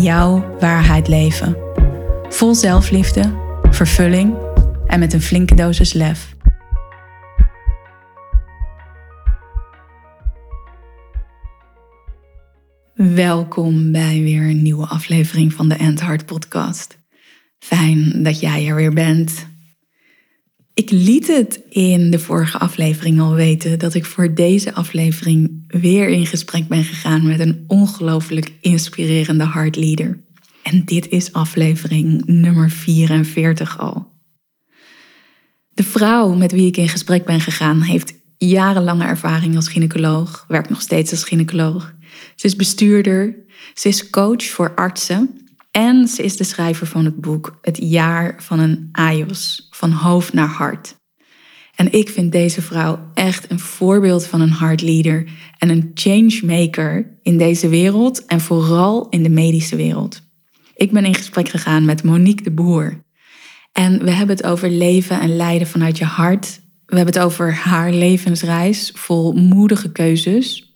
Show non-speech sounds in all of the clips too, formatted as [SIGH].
jouw waarheid leven. Vol zelfliefde, vervulling en met een flinke dosis lef. Welkom bij weer een nieuwe aflevering van de End Heart Podcast. Fijn dat jij er weer bent. Ik liet het in de vorige aflevering al weten dat ik voor deze aflevering weer in gesprek ben gegaan met een ongelooflijk inspirerende hardleader. En dit is aflevering nummer 44 al. De vrouw met wie ik in gesprek ben gegaan heeft jarenlange ervaring als gynaecoloog, werkt nog steeds als gynaecoloog. Ze is bestuurder, ze is coach voor artsen en ze is de schrijver van het boek Het jaar van een AIOS, van hoofd naar hart. En ik vind deze vrouw echt een voorbeeld van een hardleader en een changemaker in deze wereld en vooral in de medische wereld. Ik ben in gesprek gegaan met Monique de Boer. En we hebben het over leven en lijden vanuit je hart. We hebben het over haar levensreis vol moedige keuzes.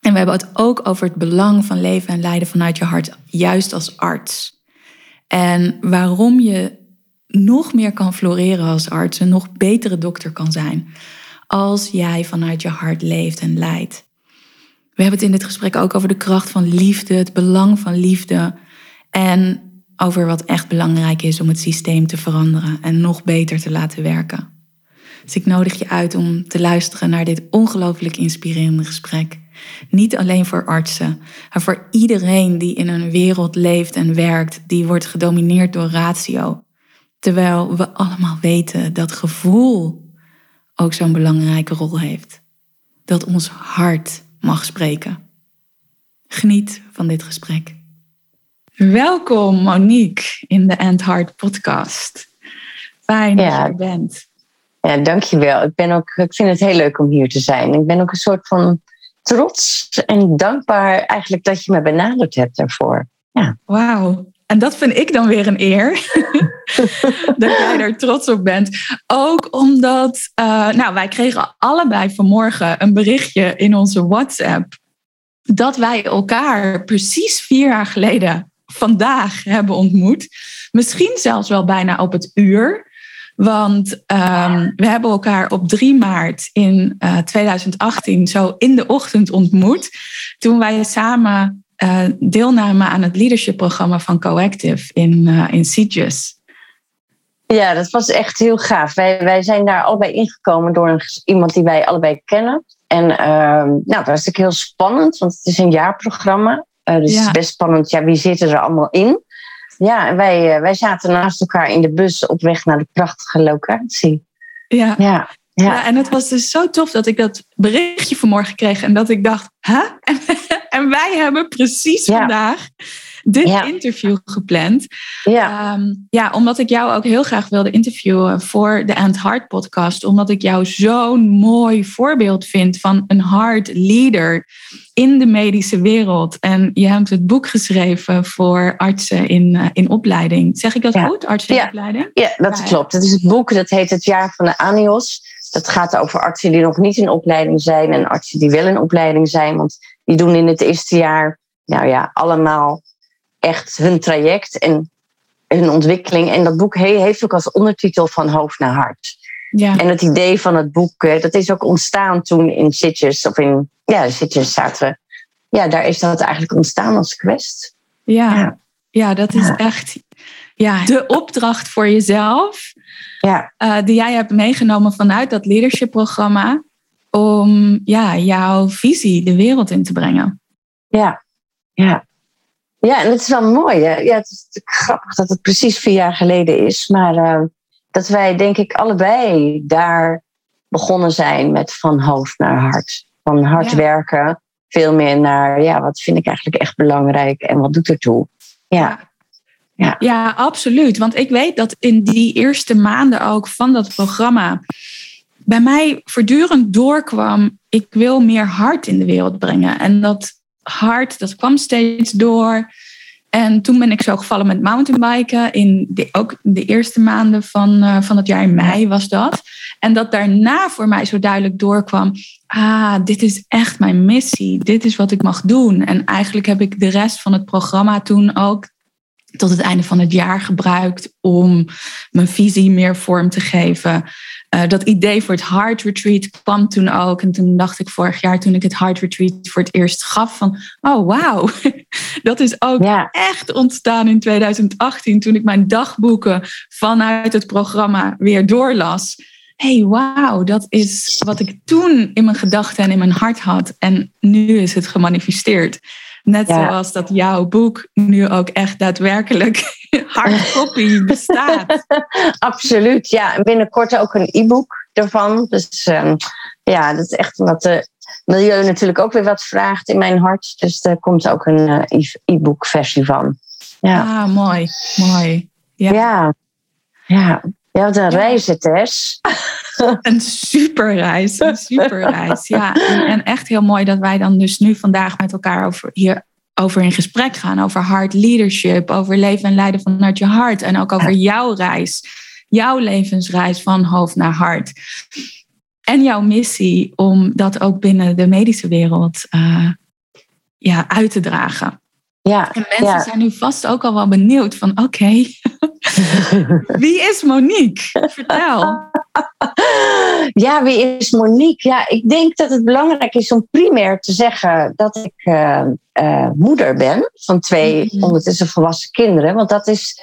En we hebben het ook over het belang van leven en lijden vanuit je hart, juist als arts. En waarom je nog meer kan floreren als arts, een nog betere dokter kan zijn, als jij vanuit je hart leeft en leidt. We hebben het in dit gesprek ook over de kracht van liefde, het belang van liefde en over wat echt belangrijk is om het systeem te veranderen en nog beter te laten werken. Dus ik nodig je uit om te luisteren naar dit ongelooflijk inspirerende gesprek. Niet alleen voor artsen, maar voor iedereen die in een wereld leeft en werkt die wordt gedomineerd door ratio. Terwijl we allemaal weten dat gevoel ook zo'n belangrijke rol heeft. Dat ons hart mag spreken. Geniet van dit gesprek. Welkom Monique in de End Heart podcast. Fijn dat je er bent. Ja, dankjewel. Ik, ben ook, ik vind het heel leuk om hier te zijn. Ik ben ook een soort van trots en dankbaar eigenlijk dat je me benaderd hebt daarvoor. Ja. Wauw. En dat vind ik dan weer een eer. [LAUGHS] dat jij er trots op bent. Ook omdat, uh, nou, wij kregen allebei vanmorgen een berichtje in onze WhatsApp. Dat wij elkaar precies vier jaar geleden vandaag hebben ontmoet. Misschien zelfs wel bijna op het uur. Want um, we hebben elkaar op 3 maart in uh, eh, 2018 zo in de ochtend ontmoet. Toen wij samen uh, deelnamen aan het leadership-programma van Coactive in, uh, in Sitges. Ja, dat was echt heel gaaf. Wij, wij zijn daar allebei ingekomen door een, iemand die wij allebei kennen. En uh, nou, dat was natuurlijk heel spannend, want het is een jaarprogramma. dus ja. het is best spannend, ja, wie zit er allemaal in? Ja, wij, eh, wij zaten naast elkaar in de bus op weg naar de prachtige locatie. Ja. Ja. Ja. en het was dus zo tof dat ik dat berichtje vanmorgen kreeg en dat ik dacht, hè? En, [LAUGHS] en wij hebben precies vandaag dit interview gepland. Ja. Um, ja, omdat ik jou ook heel graag wilde interviewen voor de End Heart podcast. Omdat ik jou zo'n mooi voorbeeld vind van een hard leader in de medische wereld. En je hebt het boek geschreven voor artsen in, uh, in opleiding. Zeg ik dat goed, artsen in opleiding? Ja, dat klopt. Het is het boek, dat heet Het Jaar van de Anios. Dat gaat over artsen die nog niet in opleiding zijn en artsen die wel in opleiding zijn. Want die doen in het eerste jaar, nou ja, allemaal echt hun traject en hun ontwikkeling. En dat boek heeft ook als ondertitel van hoofd naar hart. Ja. En het idee van het boek, dat is ook ontstaan toen in Sitges, of in ja, Sitges zaten we. Ja, daar is dat eigenlijk ontstaan als quest. Ja, ja. ja dat is echt ja, de opdracht voor jezelf. Ja. Uh, die jij hebt meegenomen vanuit dat leadership programma. Om ja, jouw visie de wereld in te brengen. Ja, ja. Ja, en het is wel mooi. Hè? Ja, het is grappig dat het precies vier jaar geleden is. Maar uh, dat wij, denk ik, allebei daar begonnen zijn met van hoofd naar hart. Van hard werken, veel meer naar, ja, wat vind ik eigenlijk echt belangrijk en wat doet ertoe? Ja. Ja. ja, absoluut. Want ik weet dat in die eerste maanden ook van dat programma bij mij voortdurend doorkwam, ik wil meer hart in de wereld brengen. En dat hart, dat kwam steeds door. En toen ben ik zo gevallen met mountainbiken. In de, ook de eerste maanden van, uh, van het jaar in mei was dat. En dat daarna voor mij zo duidelijk doorkwam. Ah, dit is echt mijn missie. Dit is wat ik mag doen. En eigenlijk heb ik de rest van het programma toen ook tot het einde van het jaar gebruikt om mijn visie meer vorm te geven. Uh, dat idee voor het Heart Retreat kwam toen ook. En toen dacht ik vorig jaar, toen ik het Heart Retreat voor het eerst gaf, van oh wauw, [LAUGHS] dat is ook echt ontstaan in 2018 toen ik mijn dagboeken vanuit het programma weer doorlas. hey, wauw, dat is wat ik toen in mijn gedachten en in mijn hart had. En nu is het gemanifesteerd. Net zoals dat jouw boek nu ook echt daadwerkelijk [LAUGHS] hardcopy [LAUGHS] bestaat. Absoluut, ja. binnenkort ook een e-book ervan. Dus um, ja, dat is echt wat de milieu natuurlijk ook weer wat vraagt in mijn hart. Dus er komt ook een uh, e-book versie van. Ja, ah, mooi, mooi. Ja, ja. ja. Een ja. reis. [LAUGHS] Een super reis, een super reis. Ja, en, en, echt heel mooi dat wij dan dus nu vandaag met elkaar over, hier over in gesprek gaan. Over hard leadership, over leven en leiden vanuit je hart. En ook over jouw reis, jouw levensreis van hoofd naar hart. En jouw missie om dat ook binnen de medische wereld uh, ja, uit te dragen. Ja, en mensen zijn nu vast ook al wel benieuwd van oké, [LAUGHS] wie is Monique? Vertel. [LAUGHS] Ja, wie is Monique? Ja, ik denk dat het belangrijk is om primair te zeggen dat ik uh, uh, moeder ben van twee mm-hmm. ondertussen volwassen kinderen. Want dat is,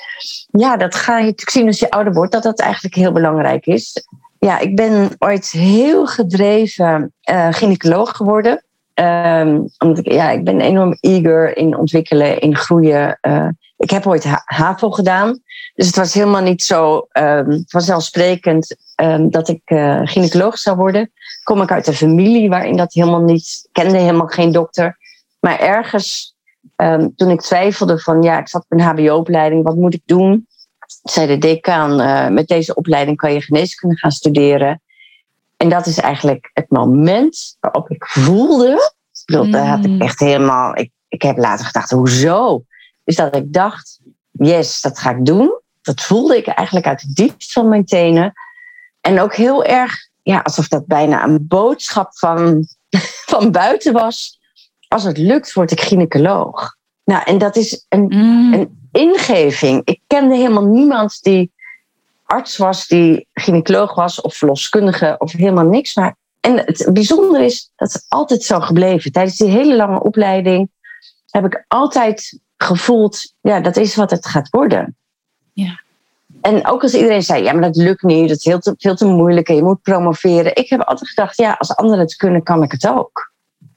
ja, dat ga je natuurlijk zien als je ouder wordt, dat dat eigenlijk heel belangrijk is. Ja, ik ben ooit heel gedreven uh, gynaecoloog geworden. Um, omdat ik, ja, ik ben enorm eager in ontwikkelen, in groeien. Uh, ik heb ooit HAVO gedaan. Dus het was helemaal niet zo um, vanzelfsprekend um, dat ik uh, gynaecoloog zou worden. Kom ik uit een familie waarin dat helemaal niet, kende helemaal geen dokter. Maar ergens, toen ik twijfelde van ja, ik zat op een HBO-opleiding, wat moet ik doen? Zei de decaan, uh, met deze opleiding kan je geneeskunde gaan studeren. En dat is eigenlijk het moment waarop ik voelde. Ik daar had ik mm. echt helemaal. Ik, ik heb later gedacht, hoezo? Is dat ik dacht, yes, dat ga ik doen. Dat voelde ik eigenlijk uit het diepst van mijn tenen. En ook heel erg, ja, alsof dat bijna een boodschap van, [LAUGHS] van buiten was. Als het lukt, word ik gynaecoloog. Nou, en dat is een, mm. een ingeving. Ik kende helemaal niemand die arts was, die gynaecoloog was of verloskundige of helemaal niks. Maar, en het bijzondere is, dat is altijd zo gebleven. Tijdens die hele lange opleiding heb ik altijd gevoeld, ja, dat is wat het gaat worden. Ja. En ook als iedereen zei, ja, maar dat lukt niet, dat is heel te, veel te moeilijk en je moet promoveren. Ik heb altijd gedacht, ja, als anderen het kunnen, kan ik het ook.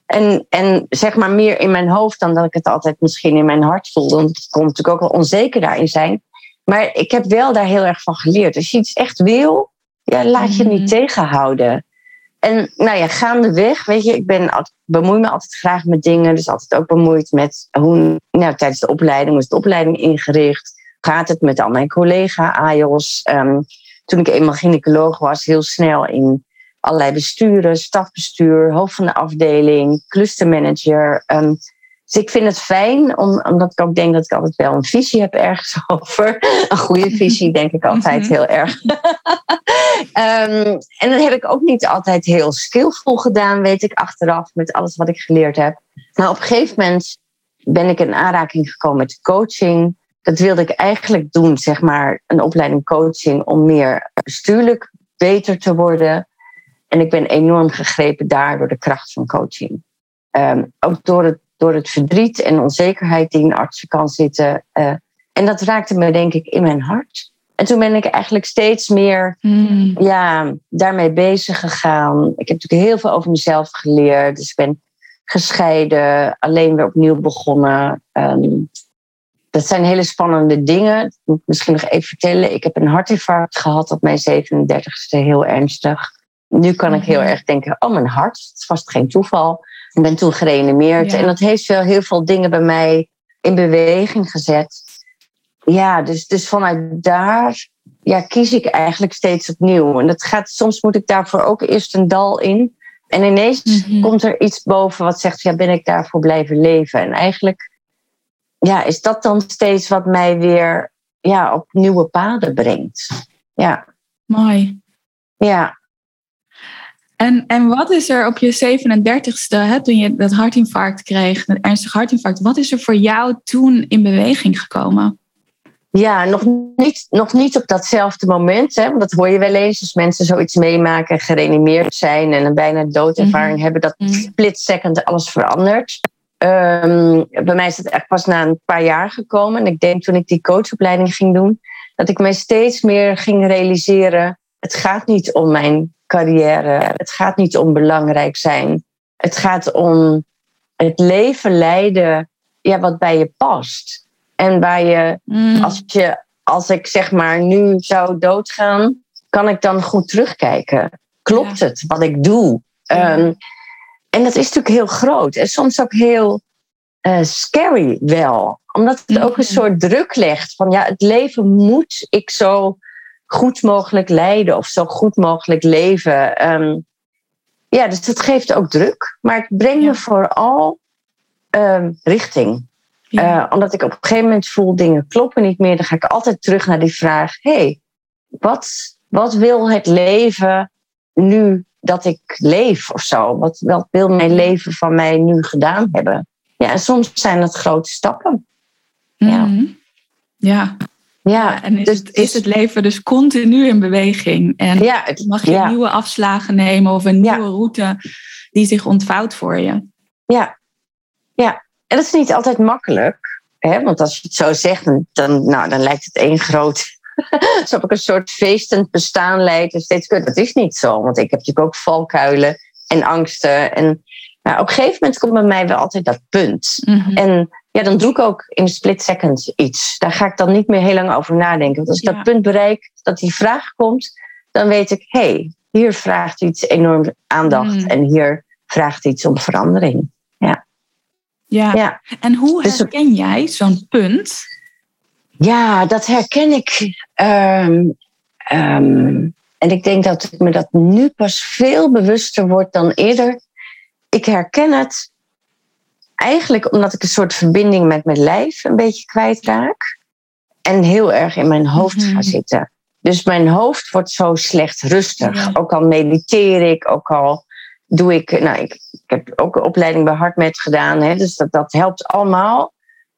En, en zeg maar meer in mijn hoofd dan dat ik het altijd misschien in mijn hart voelde. Want ik kon natuurlijk ook wel onzeker daarin zijn. Maar ik heb wel daar heel erg van geleerd. Als je iets echt wil, ja, laat je niet mhm. tegenhouden. En nou ja, gaandeweg, weet je, ik ben, bemoei me altijd graag met dingen. Dus altijd ook bemoeid met hoe, nou, tijdens de opleiding, hoe is de opleiding ingericht? Gaat het met al mijn collega AJOS? Um, toen ik eenmaal gynaecoloog was, heel snel in allerlei besturen, stafbestuur, hoofd van de afdeling, clustermanager. Um, dus ik vind het fijn, omdat ik ook denk dat ik altijd wel een visie heb ergens [LAUGHS] over. Een goede visie, denk ik altijd mhm. heel erg. um, [LAUGHS] en dat heb ik ook niet altijd heel skillvol gedaan, weet ik achteraf, met alles wat ik geleerd heb. Maar op een gegeven moment ben ik in aanraking gekomen met coaching. Dat wilde ik eigenlijk doen, zeg maar, een opleiding coaching om meer bestuurlijk beter te worden. En ik ben enorm gegrepen daar door de kracht van coaching. Um, ook door het door het verdriet en onzekerheid die in artsen kan zitten. Uh, en dat raakte me denk ik in mijn hart. En toen ben ik eigenlijk steeds meer hmm. ja, daarmee bezig gegaan. Ik heb natuurlijk heel veel over mezelf geleerd. Dus ik ben gescheiden, alleen weer opnieuw begonnen. Um, dat zijn hele spannende dingen. Dat moet ik misschien nog even vertellen. Ik heb een hartinfarct gehad op mijn 37ste, heel ernstig. Nu kan ik heel hmm. erg denken, oh mijn hart, het is vast geen toeval. Ik ben toen gereanimeerd. En dat heeft wel heel veel dingen bij mij in beweging gezet. ja, dus, dus vanuit daar ja, kies ik eigenlijk steeds opnieuw. En dat gaat, soms moet ik daarvoor ook eerst een dal in. En ineens Mhm. komt er iets boven wat zegt, ja, ben ik daarvoor blijven leven? En eigenlijk ja, is dat dan steeds wat mij weer ja, op nieuwe paden brengt. Ja, Mooi. ja. En, en wat is er op je 37ste, hè, toen je dat hartinfarct kreeg, een ernstig hartinfarct, wat is er voor jou toen in beweging gekomen? Ja, nog niet, nog niet op datzelfde moment. Hè, want dat hoor je wel eens als mensen zoiets meemaken, gereanimeerd zijn en een bijna doodervaring Mhm. hebben, dat Mhm. split second alles verandert. Ehm, bij mij is het echt pas na een paar jaar gekomen. En ik denk toen ik die coachopleiding ging doen, dat ik mij steeds meer ging realiseren: het gaat niet om mijn carrière, het gaat niet om belangrijk zijn. Het gaat om het leven leiden ja, wat bij je past. En waar je Mm. als, je, als ik zeg maar nu zou doodgaan, kan ik dan goed terugkijken. Klopt Ja. het wat ik doe? Ja. Ehm, en dat is natuurlijk heel groot en soms ook heel eh, scary wel. Omdat het ook een soort druk legt van ja, het leven moet ik zo goed mogelijk leiden of zo goed mogelijk leven. Ehm, ja, dus dat geeft ook druk. Maar het brengt me vooral ehm, richting. Ja. Eh, omdat ik op een gegeven moment voel dingen kloppen niet meer. Dan ga ik altijd terug naar die vraag: hey, wat, wat wil het leven nu dat ik leef of zo? Wat, wat wil mijn leven van mij nu gedaan hebben? Ja, en soms zijn het grote stappen. ja. Mhm. ja. Ja, En is, dus- het, is het leven dus continu in beweging? En ja, het, mag je ja. nieuwe afslagen nemen of een Ja. nieuwe route die zich ontvouwt voor je? ja, ja. En dat is niet altijd makkelijk. Hè? Want als je het zo zegt, dan, dan, nou, dan lijkt het één groot. [LAUGHS] Alsof ik een soort feestend bestaan leid. En steeds. Dat is niet zo. Want ik heb natuurlijk ook valkuilen en angsten. En nou, op een gegeven moment komt bij mij wel altijd dat punt. Mhm. En ja, dan doe ik ook in een split second iets. Daar ga ik dan niet meer heel lang over nadenken. Want als ik Ja. dat punt bereik, dat die vraag komt, dan weet ik, hé, hey, hier vraagt iets enorm aandacht. Mm. En hier vraagt iets om verandering. ja. Ja. En hoe Dus- herken jij zo'n punt? Ja, dat herken ik. Ehm, ehm, en ik denk dat ik me dat nu pas veel bewuster word dan eerder. Ik herken het eigenlijk omdat ik een soort verbinding met mijn lijf een beetje kwijtraak. En heel erg in mijn hoofd Mhm. ga zitten. Dus mijn hoofd wordt zo slecht rustig. Ja. Ook al mediteer ik, ook al doe ik. Nou, ik, ik heb ook een opleiding bij HeartMath gedaan, hè, dus dat, dat helpt allemaal.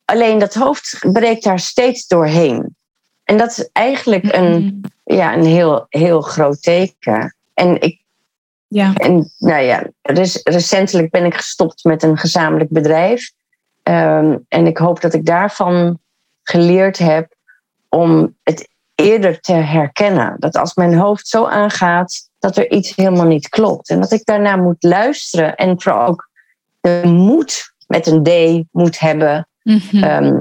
Alleen dat hoofd breekt daar steeds doorheen. En dat is eigenlijk een, Mhm. ja, een heel, heel groot teken. En, ik, Ja. en nou ja, dus recentelijk ben ik gestopt met een gezamenlijk bedrijf. Ehm, en ik hoop dat ik daarvan geleerd heb om het eerder te herkennen. Dat als mijn hoofd zo aangaat, dat er iets helemaal niet klopt. En dat ik daarna moet luisteren en vooral ook de moed met een D moet hebben Mhm. Ehm,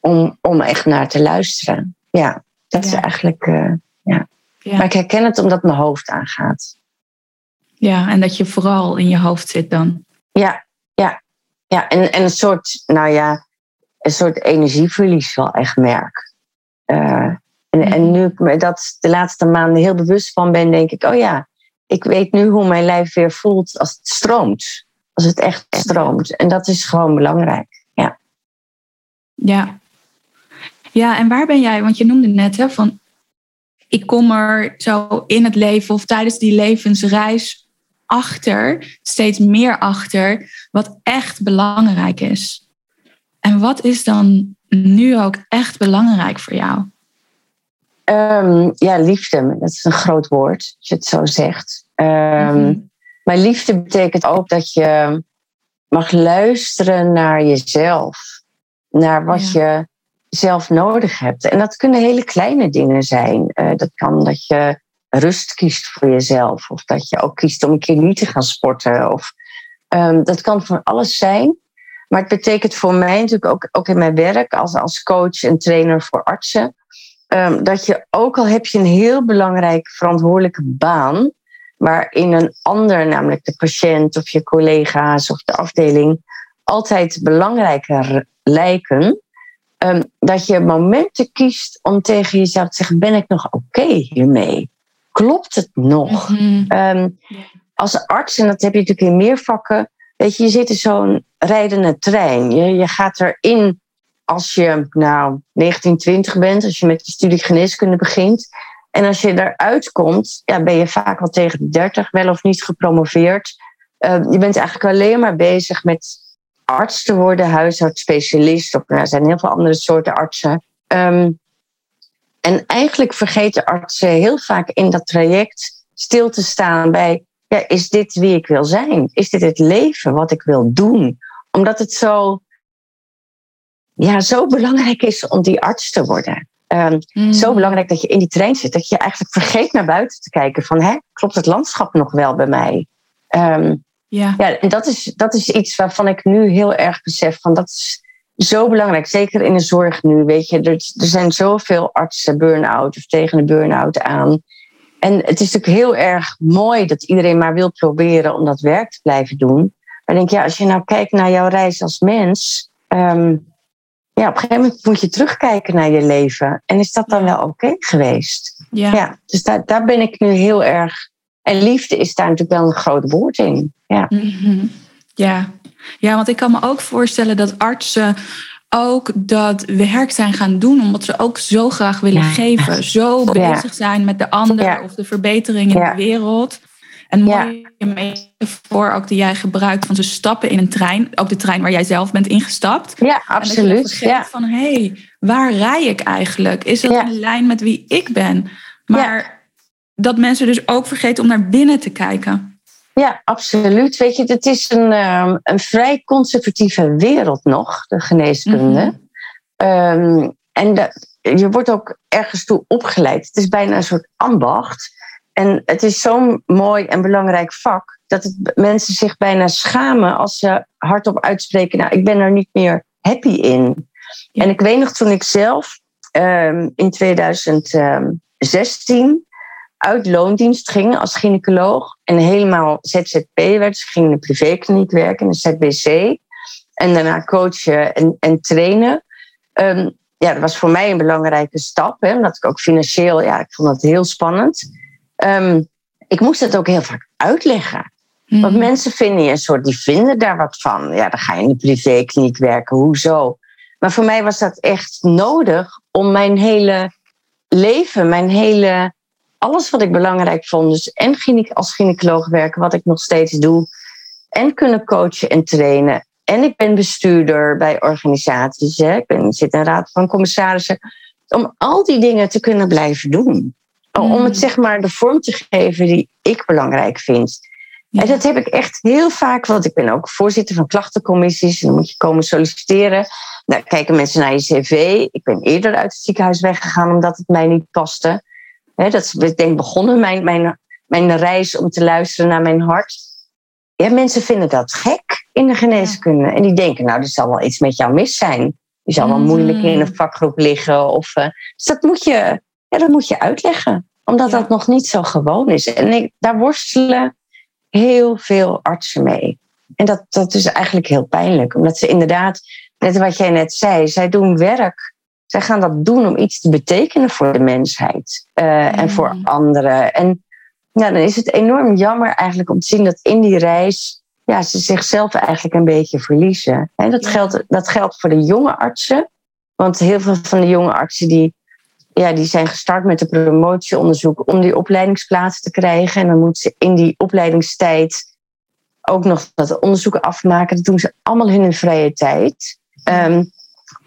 om, om echt naar te luisteren. Ja, dat is eigenlijk. eh, Ja. Maar ik herken het omdat mijn hoofd aangaat. Ja, en dat je vooral in je hoofd zit dan. Ja, ja, ja. En, en een soort, nou ja, een soort energieverlies wel echt merk. Eh, en, en nu ik me dat de laatste maanden heel bewust van ben, denk ik, oh ja, ik weet nu hoe mijn lijf weer voelt als het stroomt. Als het echt stroomt. En dat is gewoon belangrijk. Ja. Ja, en waar ben jij? Want je noemde net hè, van ik kom er zo in het leven of tijdens die levensreis achter, steeds meer achter, wat echt belangrijk is. En wat is dan nu ook echt belangrijk voor jou? Ehm, ja, liefde, dat is een groot woord, als je het zo zegt. Ehm, Mhm. Maar liefde betekent ook dat je mag luisteren naar jezelf. Naar wat je zelf nodig hebt. En dat kunnen hele kleine dingen zijn. Eh, dat kan dat je rust kiest voor jezelf. Of dat je ook kiest om een keer niet te gaan sporten. Of, ehm, dat kan van alles zijn. Maar het betekent voor mij natuurlijk ook, ook in mijn werk als, als coach en trainer voor artsen. ehm, dat je ook al heb je een heel belangrijk verantwoordelijke baan waarin een ander, namelijk de patiënt of je collega's of de afdeling, altijd belangrijker lijken, Ehm, dat je momenten kiest om tegen jezelf te zeggen: ben ik nog oké hiermee? Klopt het nog? Mhm. Ehm, als arts, en dat heb je natuurlijk in meer vakken, weet je, je zit in zo'n rijdende trein. Je, je gaat erin als je nou 1920 bent, als je met je studie geneeskunde begint. En als je eruit komt, ja, ben je vaak al tegen de 30, wel of niet gepromoveerd. Ehm, je bent eigenlijk alleen maar bezig met arts te worden, huisartsspecialist. Of nou, er zijn heel veel andere soorten artsen. Ehm, en eigenlijk vergeten artsen heel vaak in dat traject stil te staan bij: ja, is dit wie ik wil zijn? Is dit het leven wat ik wil doen? Omdat het zo, ja, zo belangrijk is om die arts te worden. Ehm, Mhm. Zo belangrijk dat je in die trein zit, dat je eigenlijk vergeet naar buiten te kijken van, hè, klopt het landschap nog wel bij mij? Ehm, Ja. ja, en dat is, dat is iets waarvan ik nu heel erg besef van, dat is zo belangrijk, zeker in de zorg nu, weet je. Er, er zijn zoveel artsen burn-out of tegen de burn-out aan. En het is natuurlijk heel erg mooi dat iedereen maar wil proberen om dat werk te blijven doen. Maar ik denk, ja, als je nou kijkt naar jouw reis als mens, ehm, ja, op een gegeven moment moet je terugkijken naar je leven. En is dat dan wel oké geweest? Ja. Ja, dus daar, daar ben ik nu heel erg. En liefde is daar natuurlijk wel een groot woord in. Ja, Mhm. Ja. Ja, want ik kan me ook voorstellen dat artsen ook dat werk zijn gaan doen, omdat ze ook zo graag willen Ja. geven. Zo Ja. bezig zijn met de ander Ja. of de verbetering in de wereld. En Ja. mooi metafoor ook die jij gebruikt van ze stappen in een trein. Ook de trein waar jij zelf bent ingestapt. ja En dat je absoluut. van, hé, hey, waar rij ik eigenlijk? Is dat in lijn met wie ik ben? Maar dat mensen dus ook vergeten om naar binnen te kijken. Ja, absoluut. Weet je, het is een, ehm, een vrij conservatieve wereld nog, de geneeskunde. Mhm. Ehm, en de- je wordt ook ergens toe opgeleid. Het is bijna een soort ambacht. En het is zo'n mooi en belangrijk vak dat het, mensen zich bijna schamen als ze hardop uitspreken: Nou, ik ben er niet meer happy in. En ik weet nog toen ik zelf ehm, in 2016 uit loondienst ging als gynaecoloog en helemaal ZZP werd. Ik ging in een privékliniek werken, in een ZBC. En daarna coachen en, en trainen. Ehm, ja, dat was voor mij een belangrijke stap. Hè, omdat ik ook financieel, ja, ik vond dat heel spannend. Ehm, ik moest het ook heel vaak uitleggen. Want Mhm. mensen vinden je een soort, die vinden daar wat van. Ja, dan ga je in de privékliniek werken, hoezo? Maar voor mij was dat echt nodig om mijn hele leven, mijn hele, alles wat ik belangrijk vond, dus en gyne- als gynaecoloog werken, wat ik nog steeds doe, en kunnen coachen en trainen. En ik ben bestuurder bij organisaties, hè. ik ben, zit in een raad van commissarissen, om al die dingen te kunnen blijven doen. Om het zeg maar de vorm te geven die ik belangrijk vind. Ja. En dat heb ik echt heel vaak, want ik ben ook voorzitter van klachtencommissies. En dan moet je komen solliciteren. Dan kijken mensen naar je cv. Ik ben eerder uit het ziekenhuis weggegaan omdat het mij niet paste. Hè, dat is ik denk begonnen, mijn, mijn, mijn reis om te luisteren naar mijn hart. Ja, mensen vinden dat gek in de geneeskunde. En die denken, nou, er zal wel iets met jou mis zijn. Je zal wel Mm. moeilijk in een vakgroep liggen. Of, eh, dus dat moet, je, ja, dat moet je uitleggen. Omdat Ja. dat nog niet zo gewoon is. En ik, daar worstelen heel veel artsen mee. En dat, dat is eigenlijk heel pijnlijk. Omdat ze inderdaad, net wat jij net zei, zij doen werk. Zij gaan dat doen om iets te betekenen voor de mensheid. eh, En voor Mm. anderen. En ja, dan is het enorm jammer eigenlijk om te zien dat in die reis... Ja, ze zichzelf eigenlijk een beetje verliezen. En dat, geldt, dat geldt voor de jonge artsen. Want heel veel van de jonge artsen die, ja, die zijn gestart met een promotieonderzoek om die opleidingsplaats te krijgen. En dan moeten ze in die opleidingstijd ook nog dat onderzoek afmaken. Dat doen ze allemaal in hun vrije tijd. Ehm,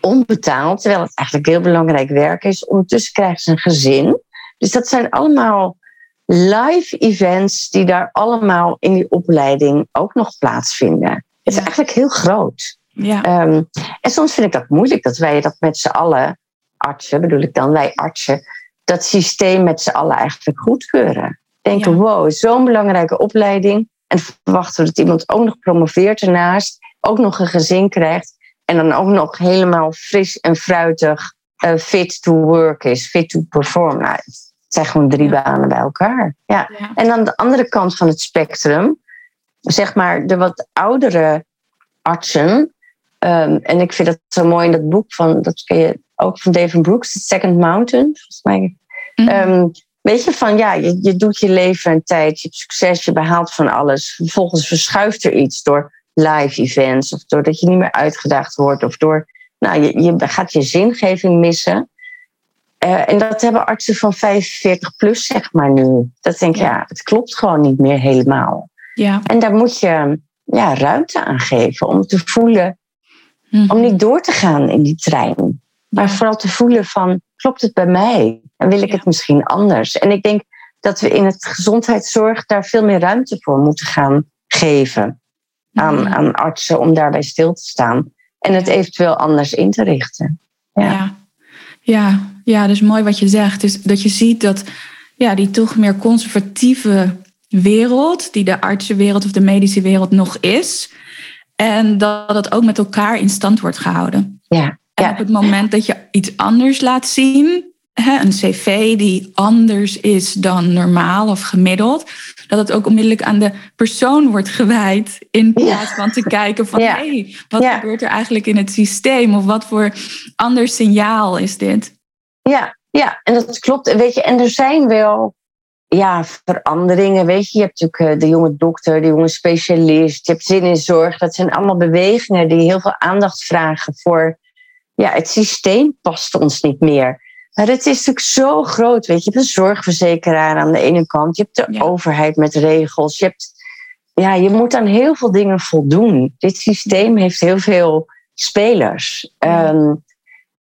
onbetaald, terwijl het eigenlijk heel belangrijk werk is. Ondertussen krijgen ze een gezin. Dus dat zijn allemaal live events die daar allemaal in die opleiding ook nog plaatsvinden. Het is eigenlijk heel groot. Ja. Ehm, en soms vind ik dat moeilijk dat wij dat met z'n allen, artsen bedoel ik dan, wij artsen, dat systeem met z'n allen eigenlijk goedkeuren. Denken, Ja. wow, zo'n belangrijke opleiding. En verwachten we dat iemand ook nog promoveert ernaast, ook nog een gezin krijgt. En dan ook nog helemaal fris en fruitig eh, fit to work is, fit to perform. Nou, het zijn gewoon drie banen bij elkaar. Ja. Ja. En aan de andere kant van het spectrum, zeg maar de wat oudere artsen, Ehm, en ik vind dat zo mooi in dat boek van, dat ken je ook van David Brooks, The Second Mountain, volgens mij. Mhm. Ehm, weet je, van ja, je, je doet je leven een tijd, je hebt succes, je behaalt van alles. Vervolgens verschuift er iets door live events, of doordat je niet meer uitgedaagd wordt, of door, nou, je, je gaat je zingeving missen. Uh, en dat hebben artsen van 45 plus, zeg maar nu. Dat denk ik, ja. het klopt gewoon niet meer helemaal. Ja. En daar moet je ja, ruimte aan geven om te voelen, om niet mhm. door te gaan in die trein. Maar vooral te voelen van, klopt het bij mij? En wil ik het misschien anders? En ik denk dat we in het gezondheidszorg daar veel meer ruimte voor moeten gaan geven aan, mhm. aan artsen om daarbij stil te staan en het eventueel anders in te richten. Ja, ja, ja, dus mooi wat je zegt. Dus dat je ziet dat ja, die toch meer conservatieve wereld, die de artsenwereld of de medische wereld nog is, en dat het ook met elkaar in stand wordt gehouden. Ja. En op het moment dat je iets anders laat zien, een cv die anders is dan normaal of gemiddeld, dat het ook onmiddellijk aan de persoon wordt gewijd. In plaats van te kijken van hé, hey, wat gebeurt er eigenlijk in het systeem? Of wat voor ander signaal is dit? Ja, ja, en dat klopt. Weet je, en er zijn wel ja, veranderingen. Weet je, je hebt natuurlijk eh, de jonge dokter, de jonge specialist, je hebt zin in zorg. Dat zijn allemaal bewegingen die heel veel aandacht vragen voor ja, het systeem past ons niet meer. Maar het is natuurlijk zo groot. Weet je, je hebt een zorgverzekeraar aan de ene kant, je hebt de overheid met regels, je, hebt, ja, je moet aan heel veel dingen voldoen. Dit systeem heeft heel veel spelers. Ja. Ehm,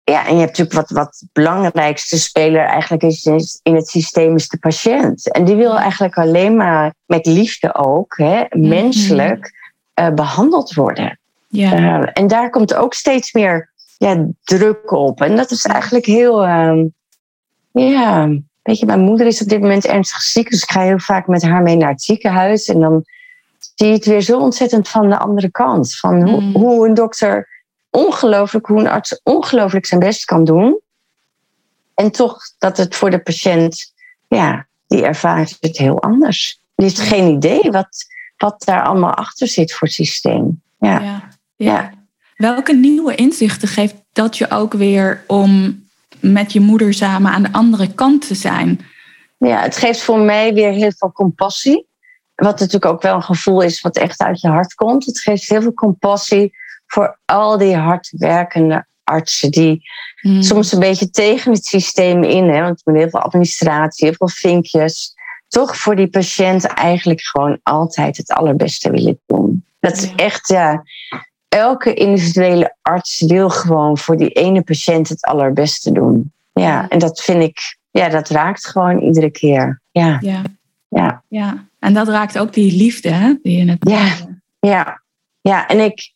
ja, en je hebt natuurlijk wat, wat belangrijkste speler eigenlijk is in het systeem is de patiënt. En die wil eigenlijk alleen maar met liefde ook, hè, mhm. menselijk, uh, behandeld worden. Ja. Uh, en daar komt ook steeds meer ja, druk op. En dat is eigenlijk heel. Uh, ja, weet je, mijn moeder is op dit moment ernstig ziek, dus ik ga heel vaak met haar mee naar het ziekenhuis. En dan zie je het weer zo ontzettend van de andere kant. Van hoe, mhm. hoe een dokter ongelooflijk hoe een arts ongelooflijk zijn best kan doen. En toch dat het voor de patiënt, ja, die ervaart het heel anders. Die heeft geen idee wat, wat daar allemaal achter zit voor het systeem. Ja. Ja, ja. Welke nieuwe inzichten geeft dat je ook weer om met je moeder samen aan de andere kant te zijn? Ja, het geeft voor mij weer heel veel compassie. Wat natuurlijk ook wel een gevoel is wat echt uit je hart komt. Het geeft heel veel compassie voor al die hardwerkende artsen die hmm. soms een beetje tegen het systeem in, hè, want met heel veel administratie, heel veel vinkjes, toch voor die patiënt eigenlijk gewoon altijd het allerbeste willen doen. Dat is echt, ja, elke individuele arts wil gewoon voor die ene patiënt het allerbeste doen. Ja, en dat vind ik, ja, dat raakt gewoon iedere keer. Ja. Ja. Ja. ja. En dat raakt ook die liefde, hè? Die je net ja. ja, ja, en ik,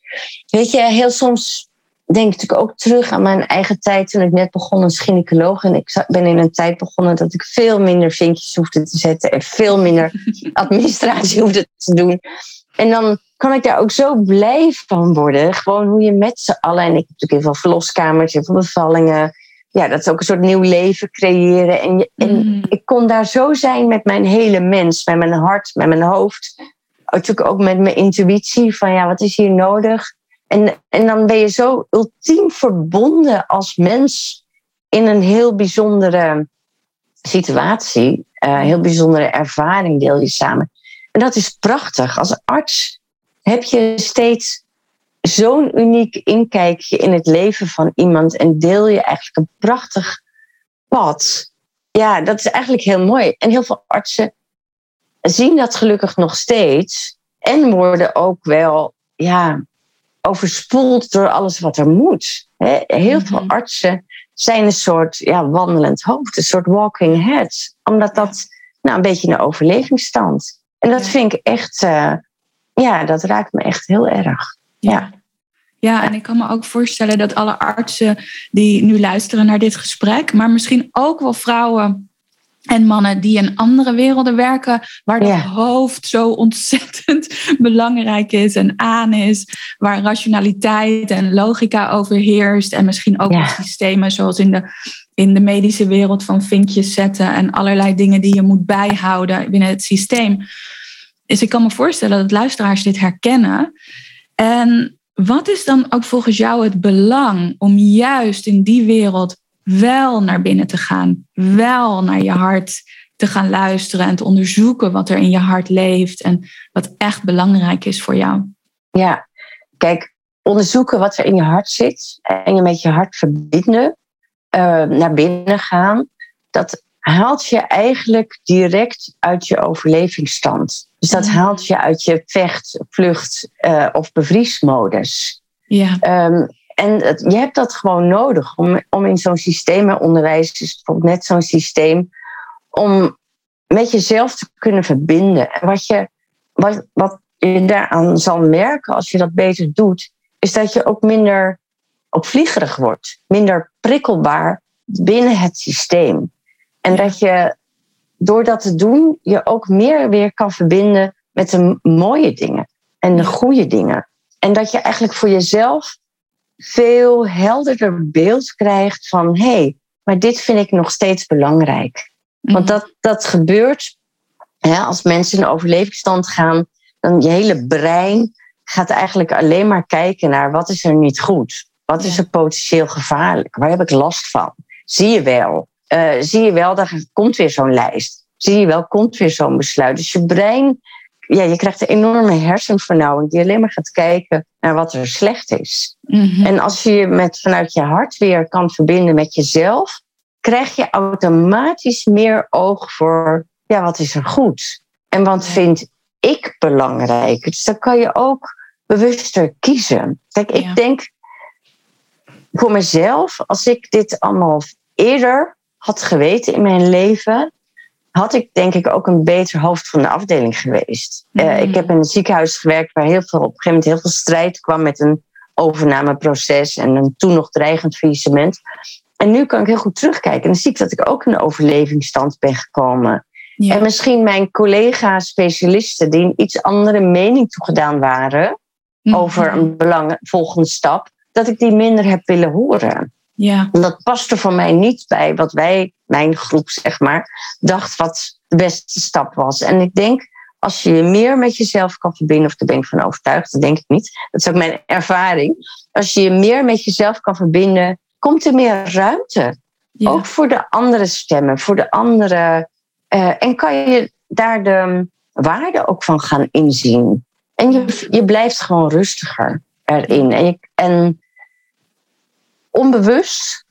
weet je, heel soms denk ik ook terug aan mijn eigen tijd toen ik net begon als gynaecoloog. En ik ben in een tijd begonnen dat ik veel minder vinkjes hoefde te zetten en veel minder [LAUGHS] administratie hoefde te doen. En dan kan ik daar ook zo blij van worden. Gewoon hoe je met z'n allen, en ik heb natuurlijk heel veel verloskamers, heel veel bevallingen. Ja, dat is ook een soort nieuw leven creëren. En, je, en mm. ik kon daar zo zijn met mijn hele mens, met mijn hart, met mijn hoofd natuurlijk ook met mijn intuïtie van ja, wat is hier nodig? En, en dan ben je zo ultiem verbonden als mens in een heel bijzondere situatie, uh, heel bijzondere ervaring deel je samen. En dat is prachtig. Als arts heb je steeds zo'n uniek inkijkje in het leven van iemand en deel je eigenlijk een prachtig pad. Ja, dat is eigenlijk heel mooi. En heel veel artsen zien dat gelukkig nog steeds. En worden ook wel ja, overspoeld door alles wat er moet. Heel veel mhm. artsen zijn een soort ja, wandelend hoofd, een soort walking head. Omdat dat nou, een beetje een overlevingsstand. En dat vind ik echt, uh, ja, dat raakt me echt heel erg. Ja. Ja, en ik kan me ook voorstellen dat alle artsen die nu luisteren naar dit gesprek, maar misschien ook wel vrouwen en mannen die in andere werelden werken, waar het hoofd zo ontzettend [LAUGHS] belangrijk is en aan is, waar rationaliteit en logica overheerst en misschien ook systemen zoals in de, in de medische wereld van vinkjes zetten en allerlei dingen die je moet bijhouden binnen het systeem. Dus ik kan me voorstellen dat luisteraars dit herkennen. En wat is dan ook volgens jou het belang om juist in die wereld wel naar binnen te gaan, wel naar je hart te gaan luisteren en te onderzoeken wat er in je hart leeft en wat echt belangrijk is voor jou? Ja, kijk, onderzoeken wat er in je hart zit en je met je hart verbinden, uh, naar binnen gaan, dat haalt je eigenlijk direct uit je overlevingsstand. Dus dat haalt je uit je vecht, vlucht uh, of bevriesmodus. Ja. Um, en het, je hebt dat gewoon nodig om, om in zo'n systeem, onderwijs is bijvoorbeeld net zo'n systeem, om met jezelf te kunnen verbinden. En wat je, wat, wat je daaraan zal merken als je dat beter doet, is dat je ook minder opvliegerig wordt, minder prikkelbaar binnen het systeem. En dat je door dat te doen, je ook meer weer kan verbinden met de mooie dingen en de goede dingen. En dat je eigenlijk voor jezelf veel helderder beeld krijgt van hé, hey, maar dit vind ik nog steeds belangrijk. Want mhm. dat, dat gebeurt hè, als mensen in overlevingsstand gaan, dan je hele brein gaat eigenlijk alleen maar kijken naar wat is er niet goed. Wat is er potentieel gevaarlijk? Waar heb ik last van? Zie je wel. Uh, zie je wel, daar komt weer zo'n lijst. Zie je wel, komt weer zo'n besluit. Dus je brein, ja, je krijgt een enorme hersenvernauwing die alleen maar gaat kijken naar wat er slecht is. Mhm. En als je je met, vanuit je hart weer kan verbinden met jezelf, krijg je automatisch meer oog voor, ja, wat is er goed? En wat vind ik belangrijk? Dus dan kan je ook bewuster kiezen. Kijk, ik denk voor mezelf, als ik dit allemaal eerder had geweten in mijn leven, had ik denk ik ook een beter hoofd van de afdeling geweest. Eh, mm. ik heb in een ziekenhuis gewerkt waar heel veel, op een gegeven moment heel veel strijd kwam met een overnameproces en een toen nog dreigend faillissement. En nu kan ik heel goed terugkijken en dan zie ik dat ik ook in een overlevingsstand ben gekomen. En misschien mijn collega-specialisten die een iets andere mening toegedaan waren mm. over een belang, volgende stap, dat ik die minder heb willen horen. Ja. Dat paste voor mij niet bij wat wij, mijn groep zeg maar, dacht wat de beste stap was. En ik denk, als je je meer met jezelf kan verbinden, of daar ben ik van overtuigd, dat denk ik niet, dat is ook mijn ervaring. Als je je meer met jezelf kan verbinden, komt er meer ruimte. Ook voor de andere stemmen, voor de andere. Uh, en kan je daar de waarde ook van gaan inzien. En je, je blijft gewoon rustiger erin. En, je, en onbewust,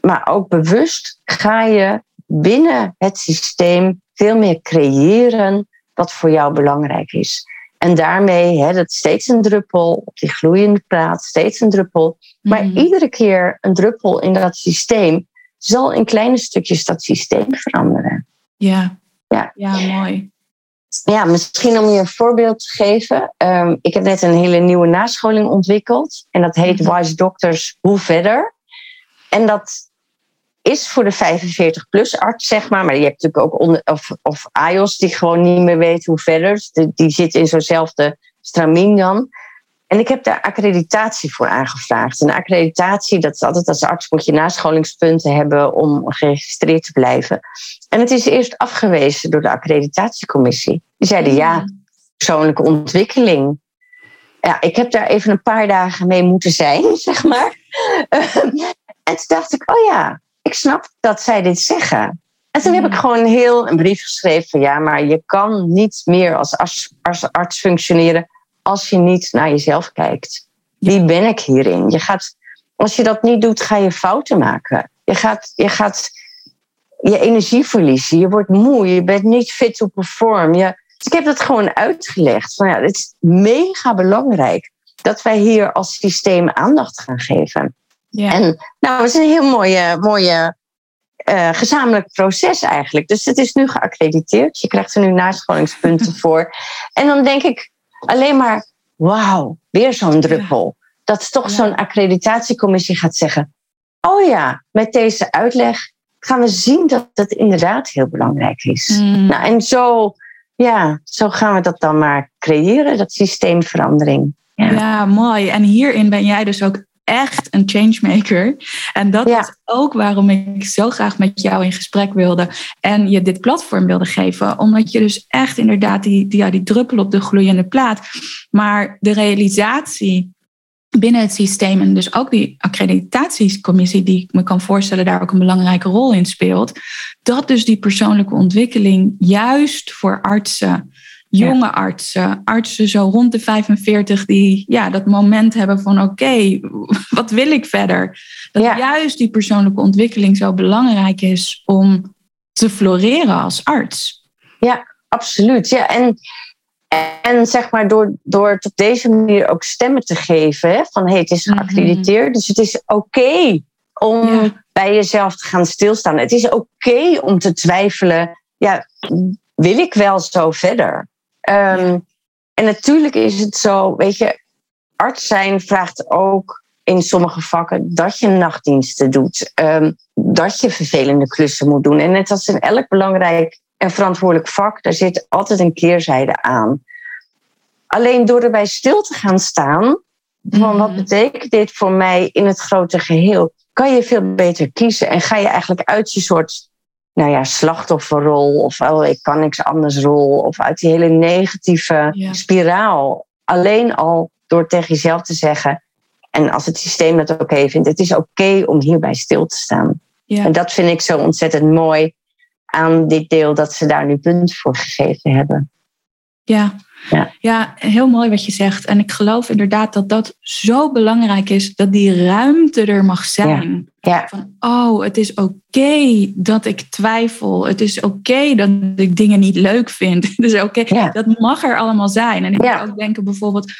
maar ook bewust, ga je binnen het systeem veel meer creëren wat voor jou belangrijk is. En daarmee, hè, dat steeds een druppel op die gloeiende plaat, steeds een druppel. Maar mhm. iedere keer een druppel in dat systeem zal in kleine stukjes dat systeem veranderen. Ja, ja. ja mooi. Ja, misschien om je een voorbeeld te geven. Um, ik heb net een hele nieuwe nascholing ontwikkeld. En dat heet mhm. Wise Doctors Hoe Verder. En dat is voor de 45-plus arts, zeg maar. Maar je hebt natuurlijk ook onder, of, of AIOS die gewoon niet meer weet hoe verder. Dus die, die zit in zo'nzelfde stramien dan. En ik heb daar accreditatie voor aangevraagd. Een accreditatie, dat is altijd als arts moet je nascholingspunten hebben om geregistreerd te blijven. En het is eerst afgewezen door de accreditatiecommissie. Die zeiden ja, persoonlijke ontwikkeling. Ja, ik heb daar even een paar dagen mee moeten zijn, [LAUGHS] zeg maar. [LAUGHS] en toen dacht ik, oh ja, ik snap dat zij dit zeggen. En toen heb ik gewoon heel een brief geschreven van ja, maar je kan niet meer als arts, als arts functioneren als je niet naar jezelf kijkt. Wie ben ik hierin? Je gaat, als je dat niet doet, ga je fouten maken. Je gaat, je gaat je energie verliezen. Je wordt moe. Je bent niet fit to perform. Je, dus ik heb dat gewoon uitgelegd. Van ja, het is mega belangrijk dat wij hier als systeem aandacht gaan geven. Ja. En nou, het is een heel mooie, mooie uh, gezamenlijk proces eigenlijk. Dus het is nu geaccrediteerd. Je krijgt er nu nascholingspunten [LAUGHS] voor. En dan denk ik, alleen maar, wauw, weer zo'n druppel. Dat toch zo'n accreditatiecommissie gaat zeggen, oh ja, met deze uitleg gaan we zien dat het inderdaad heel belangrijk is. Mm. Nou, en zo, ja, zo gaan we dat dan maar creëren, dat systeemverandering. Ja. ja, mooi. En hierin ben jij dus ook echt een changemaker. En dat is ook waarom ik zo graag met jou in gesprek wilde en je dit platform wilde geven. Omdat je dus echt inderdaad die, die, ja, die druppel op de gloeiende plaat. Maar de realisatie binnen het systeem en dus ook die accreditatiecommissie, die ik me kan voorstellen daar ook een belangrijke rol in speelt, dat dus die persoonlijke ontwikkeling juist voor artsen, jonge artsen, artsen zo rond de 45 die ja, dat moment hebben van oké, [LAUGHS] wat wil ik verder? Dat juist die persoonlijke ontwikkeling zo belangrijk is om te floreren als arts. Ja, absoluut. Ja, en en zeg maar door, door het op deze manier ook stemmen te geven, van hé, hey, het is mhm. geaccrediteerd, dus het is oké om bij jezelf te gaan stilstaan. Het is oké om te twijfelen, ja, wil ik wel zo verder? Ehm, en natuurlijk is het zo, weet je, arts zijn vraagt ook in sommige vakken dat je nachtdiensten doet, um, dat je vervelende klussen moet doen. En net als in elk belangrijk en verantwoordelijk vak, daar zit altijd een keerzijde aan. Alleen door erbij stil te gaan staan, van wat mhm. betekent dit voor mij in het grote geheel, kan je veel beter kiezen en ga je eigenlijk uit je soort nou ja, slachtofferrol of oh, ik kan niks anders rol of uit die hele negatieve spiraal. Alleen al door tegen jezelf te zeggen, en als het systeem dat oké vindt, het is oké om hierbij stil te staan. Ja. En dat vind ik zo ontzettend mooi aan dit deel dat ze daar nu punt voor gegeven hebben. Ja. Ja. ja, heel mooi wat je zegt. En ik geloof inderdaad dat dat zo belangrijk is, dat die ruimte er mag zijn. Ja. Van, oh, het is oké dat ik twijfel. Het is oké dat ik dingen niet leuk vind. [LAUGHS] Het is oké, dat mag er allemaal zijn. En ik moet ook denken bijvoorbeeld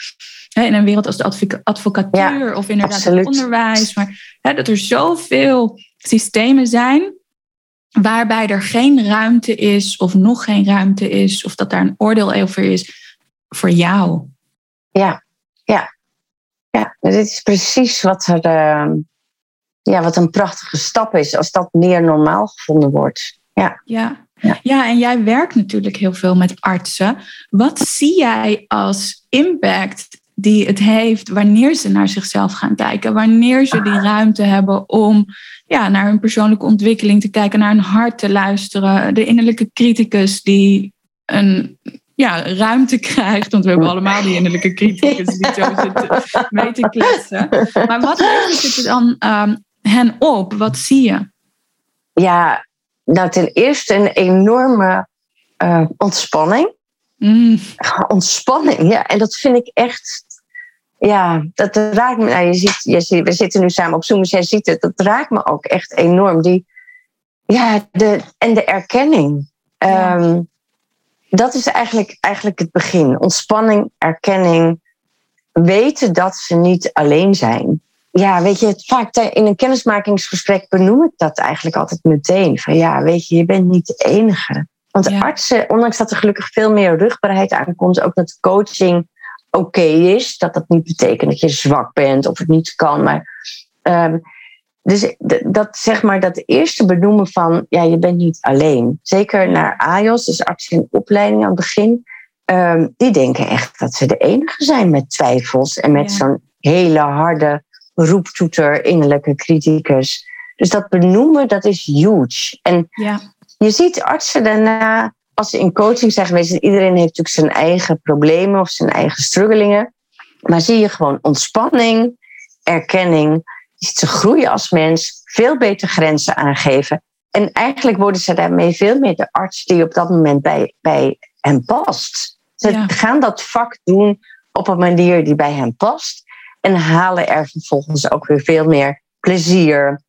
in een wereld als de advocatuur of inderdaad het onderwijs. Maar dat er zoveel systemen zijn waarbij er geen ruimte is of nog geen ruimte is of dat daar een oordeel over is voor jou. Ja, ja. Ja, dit is precies wat er, uh, ja, wat een prachtige stap is als dat meer normaal gevonden wordt. Ja. Ja. Ja. ja, en jij werkt natuurlijk heel veel met artsen. Wat zie jij als impact die het heeft wanneer ze naar zichzelf gaan kijken, wanneer ze die ruimte hebben om ja, naar hun persoonlijke ontwikkeling te kijken, naar hun hart te luisteren, de innerlijke criticus die een ja, ruimte krijgt, want we hebben allemaal die innerlijke criticus die [LAUGHS] zo zit mee te kletsen. Maar wat levert het dan um, hen op? Wat zie je? Ja, nou ten eerste een enorme uh, ontspanning. Mm. [LAUGHS] Ontspanning, ja. En dat vind ik echt ja, dat raakt me. Nou, je ziet, je ziet, we zitten nu samen op Zoom, dus jij ziet het. Dat raakt me ook echt enorm. Die, ja, de, en de erkenning. Ehm, dat is eigenlijk, eigenlijk het begin. Ontspanning, erkenning. Weten dat ze niet alleen zijn. Ja, weet je, vaak in een kennismakingsgesprek benoem ik dat eigenlijk altijd meteen. Van ja, weet je, je bent niet de enige. Want artsen, ondanks dat er gelukkig veel meer rugbaarheid aankomt, ook dat coaching oké is. Dat dat niet betekent dat je zwak bent of het niet kan. Maar, ehm, dus dat zeg maar dat eerste benoemen van ja, je bent niet alleen. Zeker naar AJOS, dus artsen in opleiding aan het begin. Ehm, die denken echt dat ze de enige zijn met twijfels en met zo'n hele harde roeptoeter, innerlijke criticus. Dus dat benoemen, dat is huge. En ja. je ziet artsen daarna als ze in coaching zijn geweest, iedereen heeft natuurlijk zijn eigen problemen of zijn eigen struggelingen. Maar zie je gewoon ontspanning, erkenning, ze groeien als mens, veel beter grenzen aangeven. En eigenlijk worden ze daarmee veel meer de arts die op dat moment bij, bij hen past. Ze gaan dat vak doen op een manier die bij hen past. En halen er vervolgens ook weer veel meer plezier,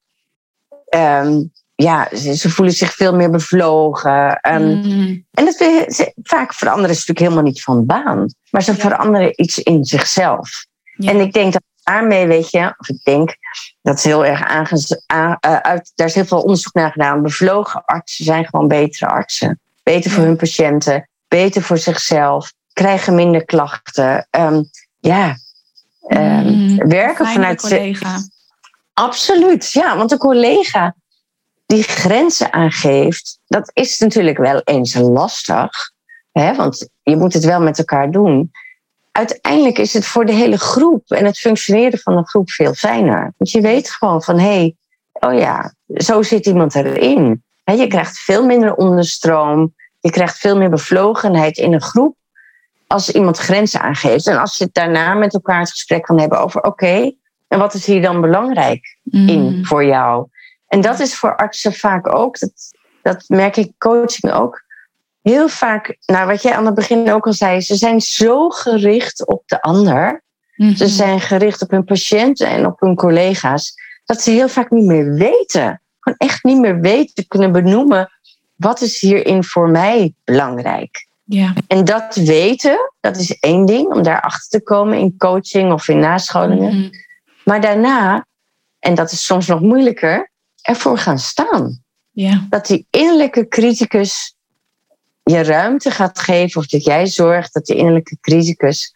um, ja, ze, voelen zich veel meer bevlogen. Um, En dat, ze, vaak veranderen ze natuurlijk helemaal niet van baan, maar ze veranderen iets in zichzelf. En ik denk dat daarmee, weet je, of ik denk dat is heel erg aange, aan, uh, uit, daar is heel veel onderzoek naar gedaan. Bevlogen artsen zijn gewoon betere artsen. Beter voor hun patiënten, beter voor zichzelf, krijgen minder klachten. Um, ja, um, werken vanuit. collega. Absoluut, ja, want een collega die grenzen aangeeft, dat is natuurlijk wel eens lastig. Hè? Want je moet het wel met elkaar doen. Uiteindelijk is het voor de hele groep en het functioneren van een groep veel fijner. Want je weet gewoon van hé, hey, oh ja, zo zit iemand erin. Je krijgt veel minder onderstroom, je krijgt veel meer bevlogenheid in een groep. als iemand grenzen aangeeft en als je het daarna met elkaar het gesprek kan hebben over oké, en wat is hier dan belangrijk in Mm. voor jou? En dat is voor artsen vaak ook, dat, dat merk ik in coaching ook, heel vaak, nou wat jij aan het begin ook al zei, ze zijn zo gericht op de ander, Mhm. ze zijn gericht op hun patiënten en op hun collega's, dat ze heel vaak niet meer weten, gewoon echt niet meer weten, kunnen benoemen, wat is hierin voor mij belangrijk? Ja. En dat weten, dat is één ding, om daarachter te komen in coaching of in nascholingen. Mhm. Maar daarna, en dat is soms nog moeilijker, ervoor gaan staan. Ja. Dat die innerlijke criticus je ruimte gaat geven, of dat jij zorgt dat die innerlijke criticus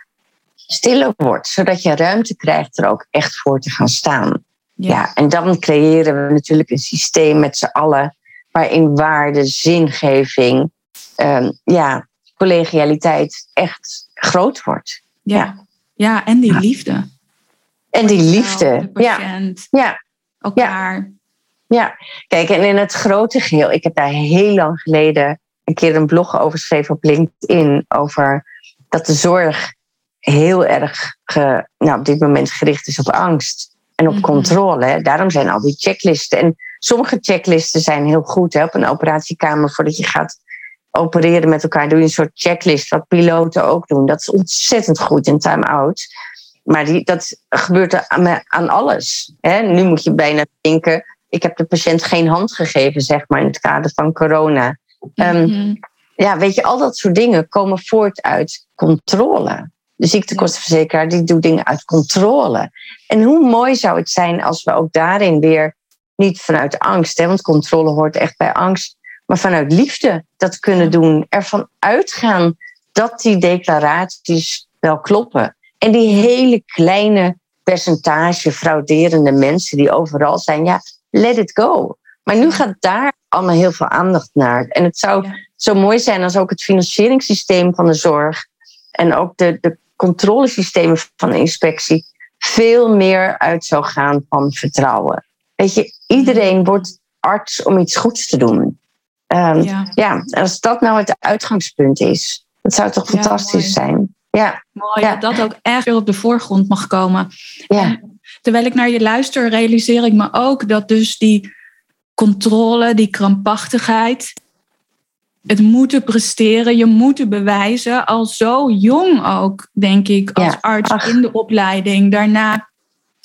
stiller wordt, zodat je ruimte krijgt er ook echt voor te gaan staan. Ja, en dan creëren we natuurlijk een systeem met z'n allen, waarin waarde, zingeving, ehm, ja, collegialiteit echt groot wordt. Ja. ja, en die liefde. En die liefde. De Ja, ja, elkaar. ja. Kijk, en in het grote geheel, ik heb daar heel lang geleden een keer een blog over geschreven op LinkedIn, over dat de zorg heel erg ge- nou, op dit moment gericht is op angst en op Mhm. controle. Hè. Daarom zijn al die checklisten. En sommige checklisten zijn heel goed. Hè. Op een operatiekamer, voordat je gaat opereren met elkaar, doe je een soort checklist, wat piloten ook doen. Dat is ontzettend goed in time-out. Maar die, dat gebeurt aan, aan alles. Hè. Nu moet je bijna denken, ik heb de patiënt geen hand gegeven, zeg maar, in het kader van corona. Ehm, Mhm. ja, weet je, al dat soort dingen komen voort uit controle. De ziektekostenverzekeraar die doet dingen uit controle. En hoe mooi zou het zijn als we ook daarin weer niet vanuit angst, hè, want controle hoort echt bij angst, maar vanuit liefde dat kunnen doen. Ervan uitgaan dat die declaraties wel kloppen. En die hele kleine percentage frauderende mensen die overal zijn, ja, let it go. Maar nu gaat daar allemaal heel veel aandacht naar. En het zou Ja. zo mooi zijn als ook het financieringssysteem van de zorg en ook de, de controlesystemen van de inspectie veel meer uit zou gaan van vertrouwen. Weet je, iedereen wordt arts om iets goeds te doen. Ehm, ja. Ja, als dat nou het uitgangspunt is, dat zou toch fantastisch zijn. Ja, mooi dat dat ook echt weer op de voorgrond mag komen. ja, Terwijl ik naar je luister, realiseer ik me ook dat dus die controle, die krampachtigheid, het moeten presteren, je moeten bewijzen, al zo jong ook, denk ik, als Ja, arts ach. in de opleiding. Daarna,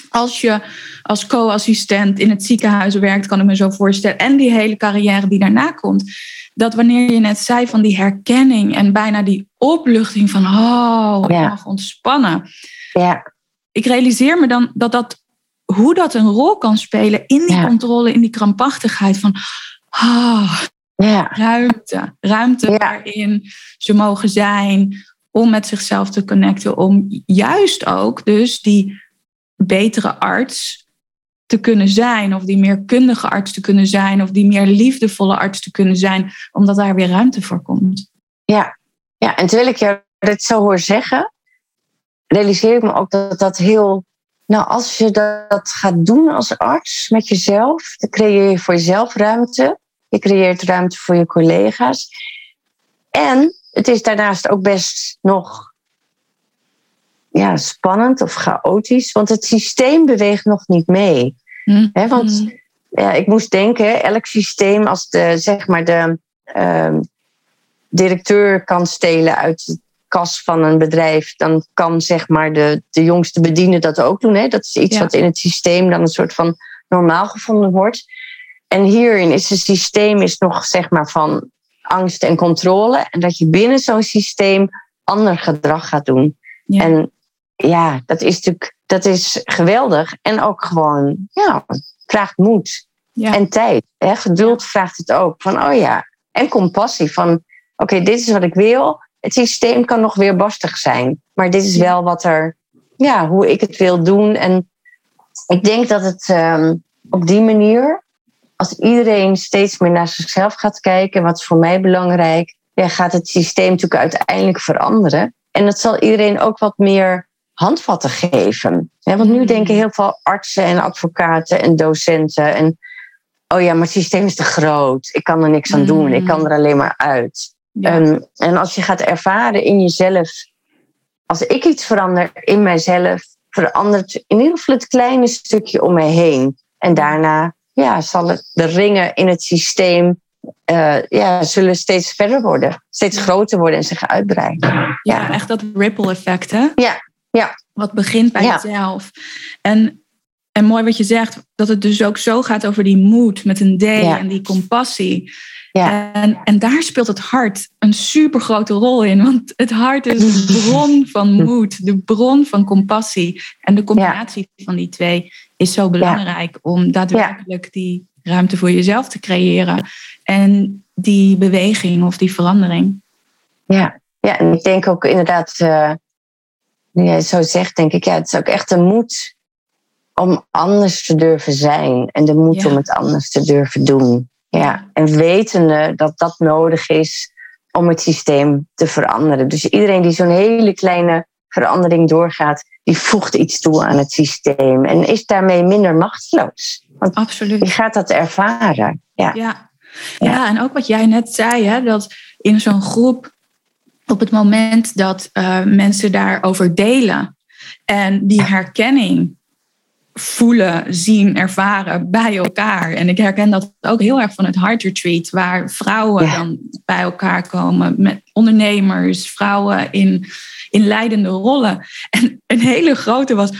als je als co-assistent in het ziekenhuis werkt, kan ik me zo voorstellen, en die hele carrière die daarna komt, dat wanneer je net zei van die herkenning en bijna die opluchting van, oh, ik mag ontspannen. Ja, ik realiseer me dan dat dat, hoe dat een rol kan spelen in die Ja. controle, in die krampachtigheid van ah, ja, ruimte. Ruimte Ja. waarin ze mogen zijn om met zichzelf te connecten, om juist ook dus die betere arts te kunnen zijn, of die meer kundige arts te kunnen zijn, of die meer liefdevolle arts te kunnen zijn, omdat daar weer ruimte voor komt. ja. Ja, en terwijl ik jou dit zo hoor zeggen, realiseer ik me ook dat dat heel. Nou, als je dat gaat doen als arts met jezelf, dan creëer je voor jezelf ruimte. Je creëert ruimte voor je collega's. En het is daarnaast ook best nog ja, spannend of chaotisch, want het systeem beweegt nog niet mee. Hè, want Mm. ja, ik moest denken, elk systeem, als de, zeg maar de ehm, directeur kan stelen uit kas van een bedrijf, dan kan zeg maar de, de jongste bediende dat ook doen. Hè? Dat is iets Ja. wat in het systeem dan een soort van normaal gevonden wordt. En hierin is het systeem is nog zeg maar van angst en controle. En dat je binnen zo'n systeem ander gedrag gaat doen. Ja. En ja, dat is natuurlijk dat is geweldig. En ook gewoon, ja, vraagt moed Ja. en tijd. Hè? Geduld vraagt het ook. Van, oh ja, en compassie. Van, oké, dit is wat ik wil. Het systeem kan nog weer barstig zijn. Maar dit is wel wat er, ja, hoe ik het wil doen. En ik denk dat het ehm, op die manier, als iedereen steeds meer naar zichzelf gaat kijken, wat is voor mij belangrijk, ja, gaat het systeem natuurlijk uiteindelijk veranderen. En dat zal iedereen ook wat meer handvatten geven. Want nu Mm. denken heel veel artsen en advocaten en docenten en oh ja, maar het systeem is te groot. Ik kan er niks aan doen. Ik kan er alleen maar uit. Ja. Ehm, en als je gaat ervaren in jezelf als ik iets verander in mijzelf, verandert in ieder geval het kleine stukje om mij heen. En daarna ja, zal het, de ringen in het systeem uh, ja, zullen steeds verder worden, steeds groter worden en zich uitbreiden. Ja, ja. echt dat ripple effect, hè? Ja, ja. Wat begint bij jezelf. En, en mooi wat je zegt, dat het dus ook zo gaat over die moed met een D en die compassie. Ja. En, en daar speelt het hart een super grote rol in. Want het hart is de [LAUGHS] bron van moed, de bron van compassie. En de combinatie van die twee is zo belangrijk om daadwerkelijk die ruimte voor jezelf te creëren. En die beweging of die verandering. Ja, ja en ik denk ook inderdaad, uh, nu jij zo zegt, denk ik, ja, het is ook echt de moed om anders te durven zijn. En de moed om het anders te durven doen. Ja, en wetende dat dat nodig is om het systeem te veranderen. Dus iedereen die zo'n hele kleine verandering doorgaat, die voegt iets toe aan het systeem en is daarmee minder machteloos. Want Absoluut. Je gaat dat ervaren. Ja. Ja. ja. en ook wat jij net zei, hè, dat in zo'n groep, op het moment dat uh, mensen daarover delen en die herkenning voelen, zien, ervaren bij elkaar. En ik herken dat ook heel erg van het Heart Retreat, waar vrouwen dan bij elkaar komen met ondernemers, vrouwen in, in leidende rollen. En een hele grote was.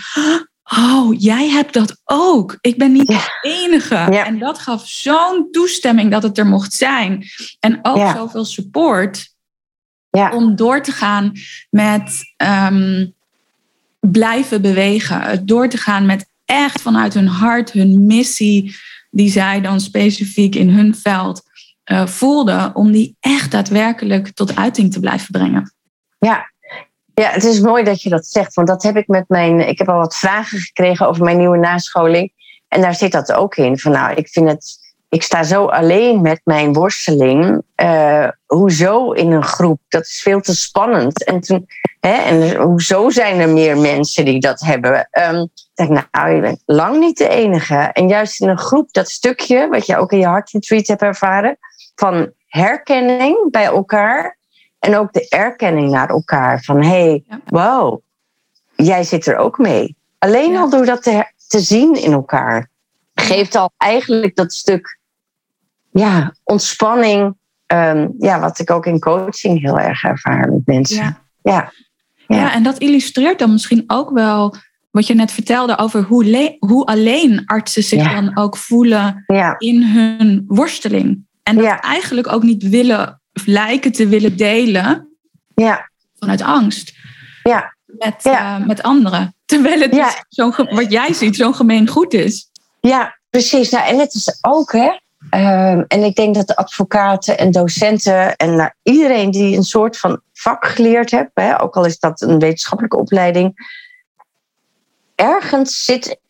Oh, jij hebt dat ook. Ik ben niet de enige. En dat gaf zo'n toestemming dat het er mocht zijn. En ook zoveel support om door te gaan met ehm, blijven bewegen. Door te gaan met echt vanuit hun hart hun missie, die zij dan specifiek in hun veld uh, voelden, om die echt daadwerkelijk tot uiting te blijven brengen. Ja. ja, het is mooi dat je dat zegt, want dat heb ik met mijn. Ik heb al wat vragen gekregen over mijn nieuwe nascholing. En daar zit dat ook in. Van nou, ik vind het ik sta zo alleen met mijn worsteling. Uh, hoezo in een groep? Dat is veel te spannend. En, toen, hè, en hoezo zijn er meer mensen die dat hebben? Um, denk nou, je bent lang niet de enige. En juist in een groep, dat stukje, wat je ook in je hartretreat hebt ervaren, van herkenning bij elkaar. En ook de erkenning naar elkaar. Van hey, wow, jij zit er ook mee. Alleen al door dat te, te zien in elkaar geeft al eigenlijk dat stuk ja, ontspanning. Ehm, ja, wat ik ook in coaching heel erg ervaar met mensen. Ja. Ja. ja. en dat illustreert dan misschien ook wel wat je net vertelde over hoe, hoe alleen artsen zich dan ook voelen in hun worsteling. En dat eigenlijk ook niet willen of lijken te willen delen ja. vanuit angst. Ja. Met, uh, met anderen. Terwijl het dus zo, wat jij ziet zo'n gemeen goed is. Ja, precies. Nou, en het is ook, hè, Ehm, en ik denk dat de advocaten en docenten en nou, iedereen die een soort van vak geleerd heeft, hè, ook al is dat een wetenschappelijke opleiding, ergens zit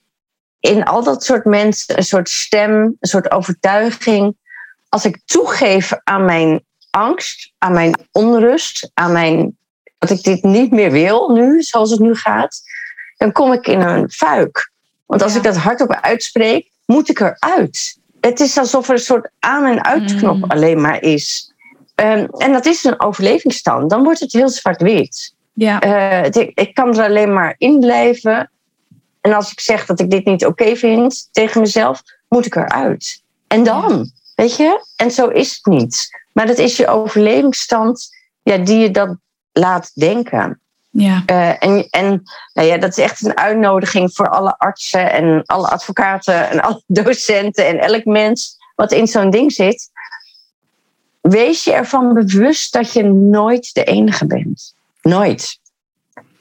in al dat soort mensen een soort stem, een soort overtuiging. Als ik toegeef aan mijn angst, aan mijn onrust, aan mijn dat ik dit niet meer wil nu, zoals het nu gaat, dan kom ik in een fuik. Want als ik dat hardop uitspreek, moet ik eruit het is alsof er een soort aan- en uitknop mm. alleen maar is. Um, en dat is een overlevingsstand. Dan wordt het heel zwart-wit. Ja. Uh, ik kan er alleen maar in blijven. En als ik zeg dat ik dit niet oké vind tegen mezelf, moet ik eruit. En dan, weet je? En zo is het niet. Maar dat is je overlevingsstand ja, die je dat laat denken. Ja. Uh, en en nou ja, dat is echt een uitnodiging voor alle artsen en alle advocaten en [LAUGHS] alle docenten en elk mens wat in zo'n ding zit. Wees je ervan bewust dat je nooit de enige bent. Nooit.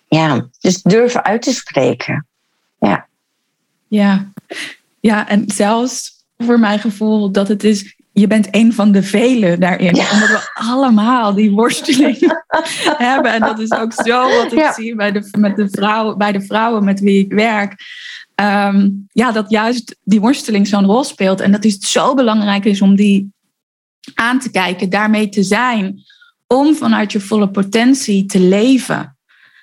Ja, dus durf uit te spreken. Ja. Ja. Ja, en zelfs voor mijn gevoel dat het is je bent een van de velen daarin. Omdat we allemaal die worsteling [LAUGHS] hebben. En dat is ook zo wat ik zie bij de, met de vrouwen, bij de vrouwen met wie ik werk. Ehm, ja, dat juist die worsteling zo'n rol speelt. En dat het zo belangrijk is om die aan te kijken, daarmee te zijn. Om vanuit je volle potentie te leven.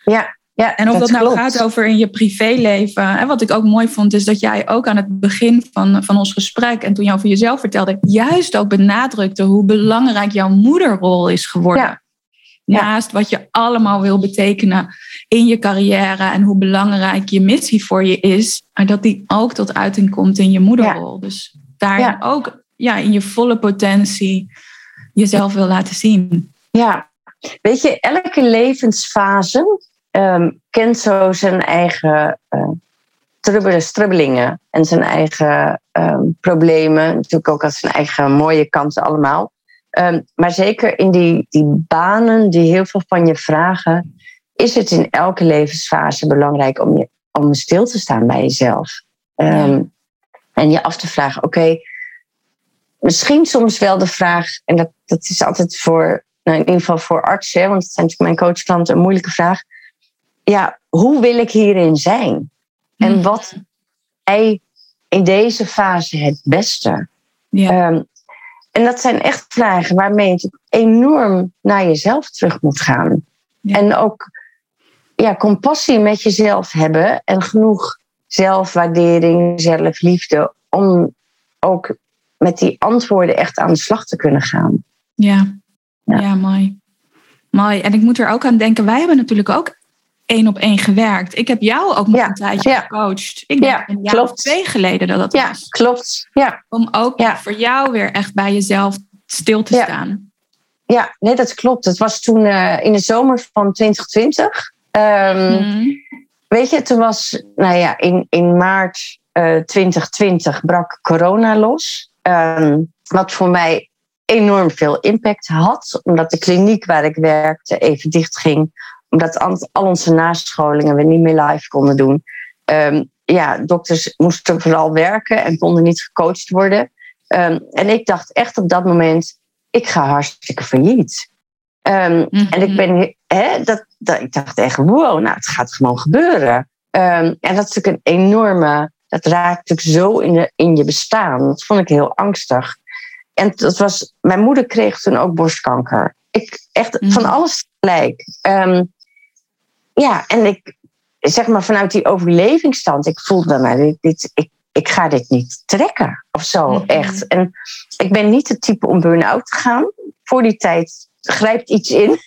Ja. Ja, en of dat, nou gaat over in je privéleven. En wat ik ook mooi vond, is dat jij ook aan het begin van, van ons gesprek en toen je over jezelf vertelde, juist ook benadrukte hoe belangrijk jouw moederrol is geworden. Naast wat je allemaal wil betekenen in je carrière en hoe belangrijk je missie voor je is, maar dat die ook tot uiting komt in je moederrol. Dus daarin ook ja, in je volle potentie jezelf wil laten zien. Ja, weet je, elke levensfase ehm, kent zo zijn eigen uh, strubbelingen en zijn eigen ehm, problemen. Natuurlijk ook als zijn eigen mooie kanten allemaal. Ehm, maar zeker in die, die banen die heel veel van je vragen, is het in elke levensfase belangrijk om, je, om stil te staan bij jezelf. En je af te vragen, oké, misschien soms wel de vraag, en dat, dat is altijd voor, nou in ieder geval voor artsen, want het zijn natuurlijk mijn coachklanten, een moeilijke vraag. Ja, hoe wil ik hierin zijn? En hmm. wat jij in deze fase het beste? Ja. Ehm, en dat zijn echt vragen waarmee je enorm naar jezelf terug moet gaan. En ook ja, compassie met jezelf hebben en genoeg zelfwaardering, zelfliefde om ook met die antwoorden echt aan de slag te kunnen gaan. Ja, ja. ja mooi. Mooi. En ik moet er ook aan denken, wij hebben natuurlijk ook één op één gewerkt. Ik heb jou ook nog een tijdje gecoacht. Ik denk een jaar klopt. of twee geleden dat dat ja, was. Klopt. Ja, Om ook voor jou weer echt bij jezelf stil te staan. Ja, nee, dat klopt. Het was toen uh, in de zomer van 2020. Um, ehm, mhm. Weet je, toen was, nou ja, in, in maart uh, eh, 2020 brak corona los. Um, wat voor mij enorm veel impact had, omdat de kliniek waar ik werkte even dicht ging omdat al onze nascholingen we niet meer live konden doen. Um, ja, dokters moesten vooral werken en konden niet gecoacht worden. Um, en ik dacht echt op dat moment, ik ga hartstikke failliet. Um, En ik ben, hè, dat, dat, ik dacht echt, wow, nou, het gaat gewoon gebeuren. en dat is natuurlijk een enorme, dat raakt natuurlijk zo in, de, in je bestaan. Dat vond ik heel angstig. En dat was, mijn moeder kreeg toen ook borstkanker. Ik, echt van mhm. alles tegelijk. Um, ja, en ik zeg maar vanuit die overlevingsstand, ik voelde bij mij, dit, ik, ik ga dit niet trekken of zo, mhm. echt. En ik ben niet het type om burn-out te gaan. Voor die tijd grijpt iets in. [LAUGHS]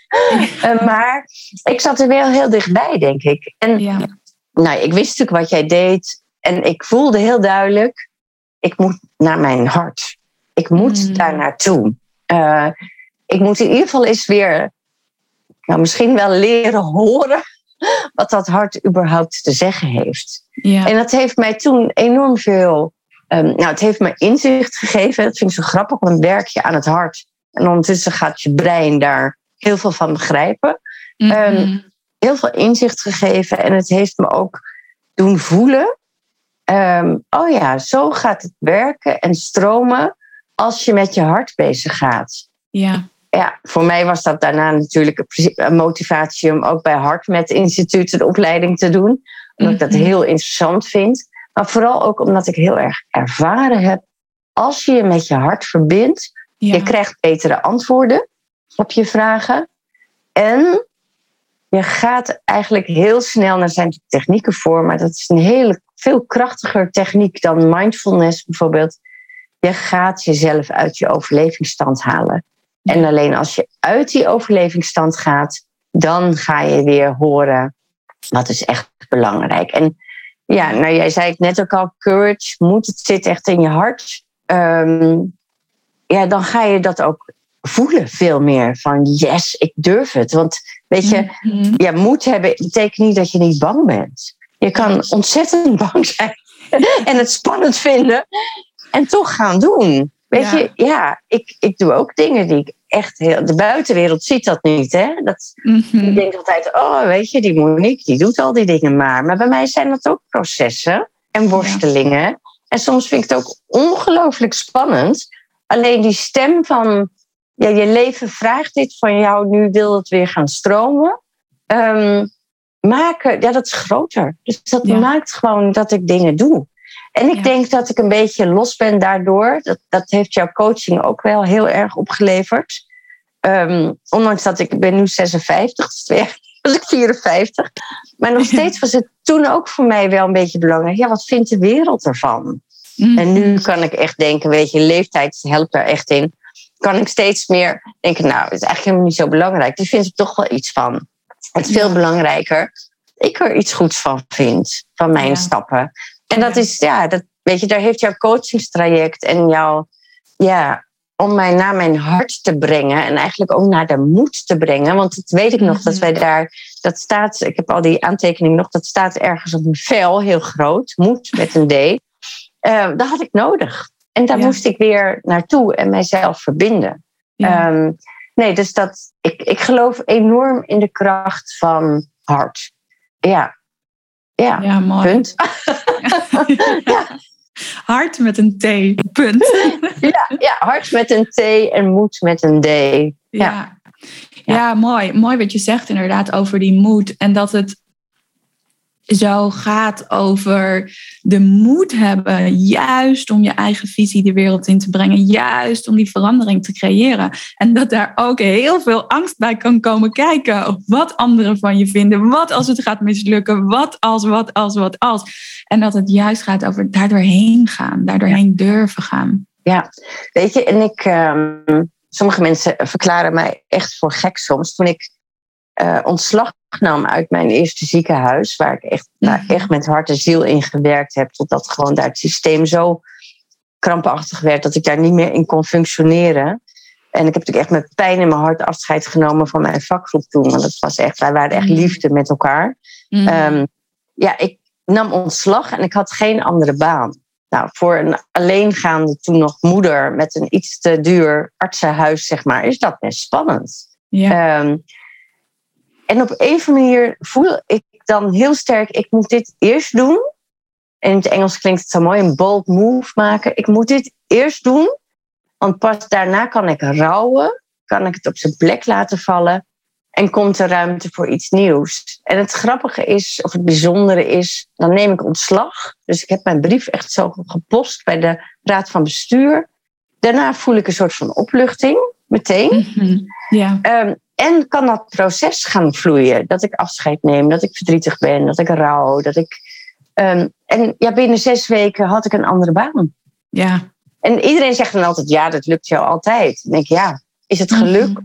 Eh, maar ik zat er wel heel dichtbij, denk ik. En ja. nou, ik wist natuurlijk wat jij deed. En ik voelde heel duidelijk, ik moet naar mijn hart. Ik moet mm. daar naartoe. Uh, ik moet in ieder geval eens weer, nou, misschien wel leren horen wat dat hart überhaupt te zeggen heeft. Ja. En dat heeft mij toen enorm veel. Um, nou, het heeft me inzicht gegeven. Dat vind ik zo grappig, want werk je aan het hart. En ondertussen gaat je brein daar heel veel van begrijpen. Mm heel veel inzicht gegeven. En het heeft me ook doen voelen. Um, oh ja, zo gaat het werken en stromen als je met je hart bezig gaat. Ja ja, voor mij was dat daarna natuurlijk een motivatie om ook bij Hart met instituut een opleiding te doen. Omdat ik dat mhm. heel interessant vind. Maar vooral ook omdat ik heel erg ervaren heb. Als je je met je hart verbindt, je krijgt betere antwoorden op je vragen. En je gaat eigenlijk heel snel, er zijn technieken voor, maar dat is een hele veel krachtiger techniek dan mindfulness bijvoorbeeld. Je gaat jezelf uit je overlevingsstand halen. En alleen als je uit die overlevingsstand gaat, dan ga je weer horen wat is echt belangrijk. En ja, nou jij zei het net ook al, courage, moet het zit echt in je hart. Ehm, ja, dan ga je dat ook voelen veel meer. Van yes, ik durf het. Want weet je, mm ja, moed hebben betekent niet dat je niet bang bent. Je kan ontzettend bang zijn [LAUGHS] en het spannend vinden en toch gaan doen. Weet je, ja, ik, ik doe ook dingen die ik echt heel. De buitenwereld ziet dat niet, hè? Dat, mhm. Ik denk altijd, oh, weet je, die Monique, die doet al die dingen maar. Maar bij mij zijn dat ook processen en worstelingen. En soms vind ik het ook ongelooflijk spannend. Alleen die stem van, ja, je leven vraagt dit van jou, nu wil het weer gaan stromen. Um, maken, ja, dat is groter. Dus dat maakt gewoon dat ik dingen doe. En ik denk dat ik een beetje los ben daardoor. Dat, dat heeft jouw coaching ook wel heel erg opgeleverd. Um, ondanks dat ik, ben nu 56, dus [LAUGHS] twee was ik 54. Maar nog [LAUGHS] steeds was het toen ook voor mij wel een beetje belangrijk. Ja, wat vindt de wereld ervan? Mhm. En nu kan ik echt denken, weet je, leeftijd helpt daar echt in. Kan ik steeds meer denken, nou, het is eigenlijk helemaal niet zo belangrijk. Die vindt er toch wel iets van. Het is veel belangrijker ik er iets goeds van vind, van mijn Ja. stappen. En dat is, ja, dat, weet je, daar heeft jouw coachingstraject en jouw, ja, om mij naar mijn hart te brengen en eigenlijk ook naar de moed te brengen. Want dat weet ik nog, dat Mhm. wij daar, dat staat, ik heb al die aantekeningen nog, dat staat ergens op een vel, heel groot, moed met een D. Eh, dat had ik nodig. En daar Ja. moest ik weer naartoe en mijzelf verbinden. Ja. Ehm, nee, dus dat, ik, ik geloof enorm in de kracht van hart. Ja, ja, ja, mooi. punt. [LAUGHS] Hart met een T. Punt. ja, ja, hart met een T en moed met een D. Ja. Ja. mooi. Mooi wat je zegt inderdaad over die moed. En dat het zo gaat over de moed hebben, juist om je eigen visie de wereld in te brengen, juist om die verandering te creëren. En dat daar ook heel veel angst bij kan komen kijken. Wat anderen van je vinden, wat als het gaat mislukken, wat als, wat als, wat als. En dat het juist gaat over daar doorheen gaan, daar doorheen durven gaan. Ja, weet je, en ik, ehm, sommige mensen verklaren mij echt voor gek soms. Toen ik eh, ontslag nam uit mijn eerste ziekenhuis, waar ik echt, nou, Mhm. echt met hart en ziel in gewerkt heb, totdat gewoon daar het systeem zo krampachtig werd dat ik daar niet meer in kon functioneren. En ik heb natuurlijk echt met pijn in mijn hart afscheid genomen van mijn vakgroep toen. Want het was echt, wij waren echt Mhm. liefde met elkaar. Mhm. Ehm, ja, ik nam ontslag en ik had geen andere baan. Nou, voor een alleengaande toen nog moeder met een iets te duur artsenhuis, zeg maar, is dat best spannend. ja. Ehm, en op een of andere manier voel ik dan heel sterk, ik moet dit eerst doen. En in het Engels klinkt het zo mooi, een bold move maken. Ik moet dit eerst doen, want pas daarna kan ik rouwen, kan ik het op zijn plek laten vallen en komt er ruimte voor iets nieuws. En het grappige is, of het bijzondere is, dan neem ik ontslag. Dus ik heb mijn brief echt zo gepost bij de raad van bestuur. Daarna voel ik een soort van opluchting, meteen. Mhm. ja. Ehm, en kan dat proces gaan vloeien. Dat ik afscheid neem, dat ik verdrietig ben, dat ik rouw. Dat ik, ehm, en ja, binnen zes weken had ik een andere baan. ja. En iedereen zegt dan altijd, ja, dat lukt jou altijd. Dan denk ik, ja, is het geluk Mhm.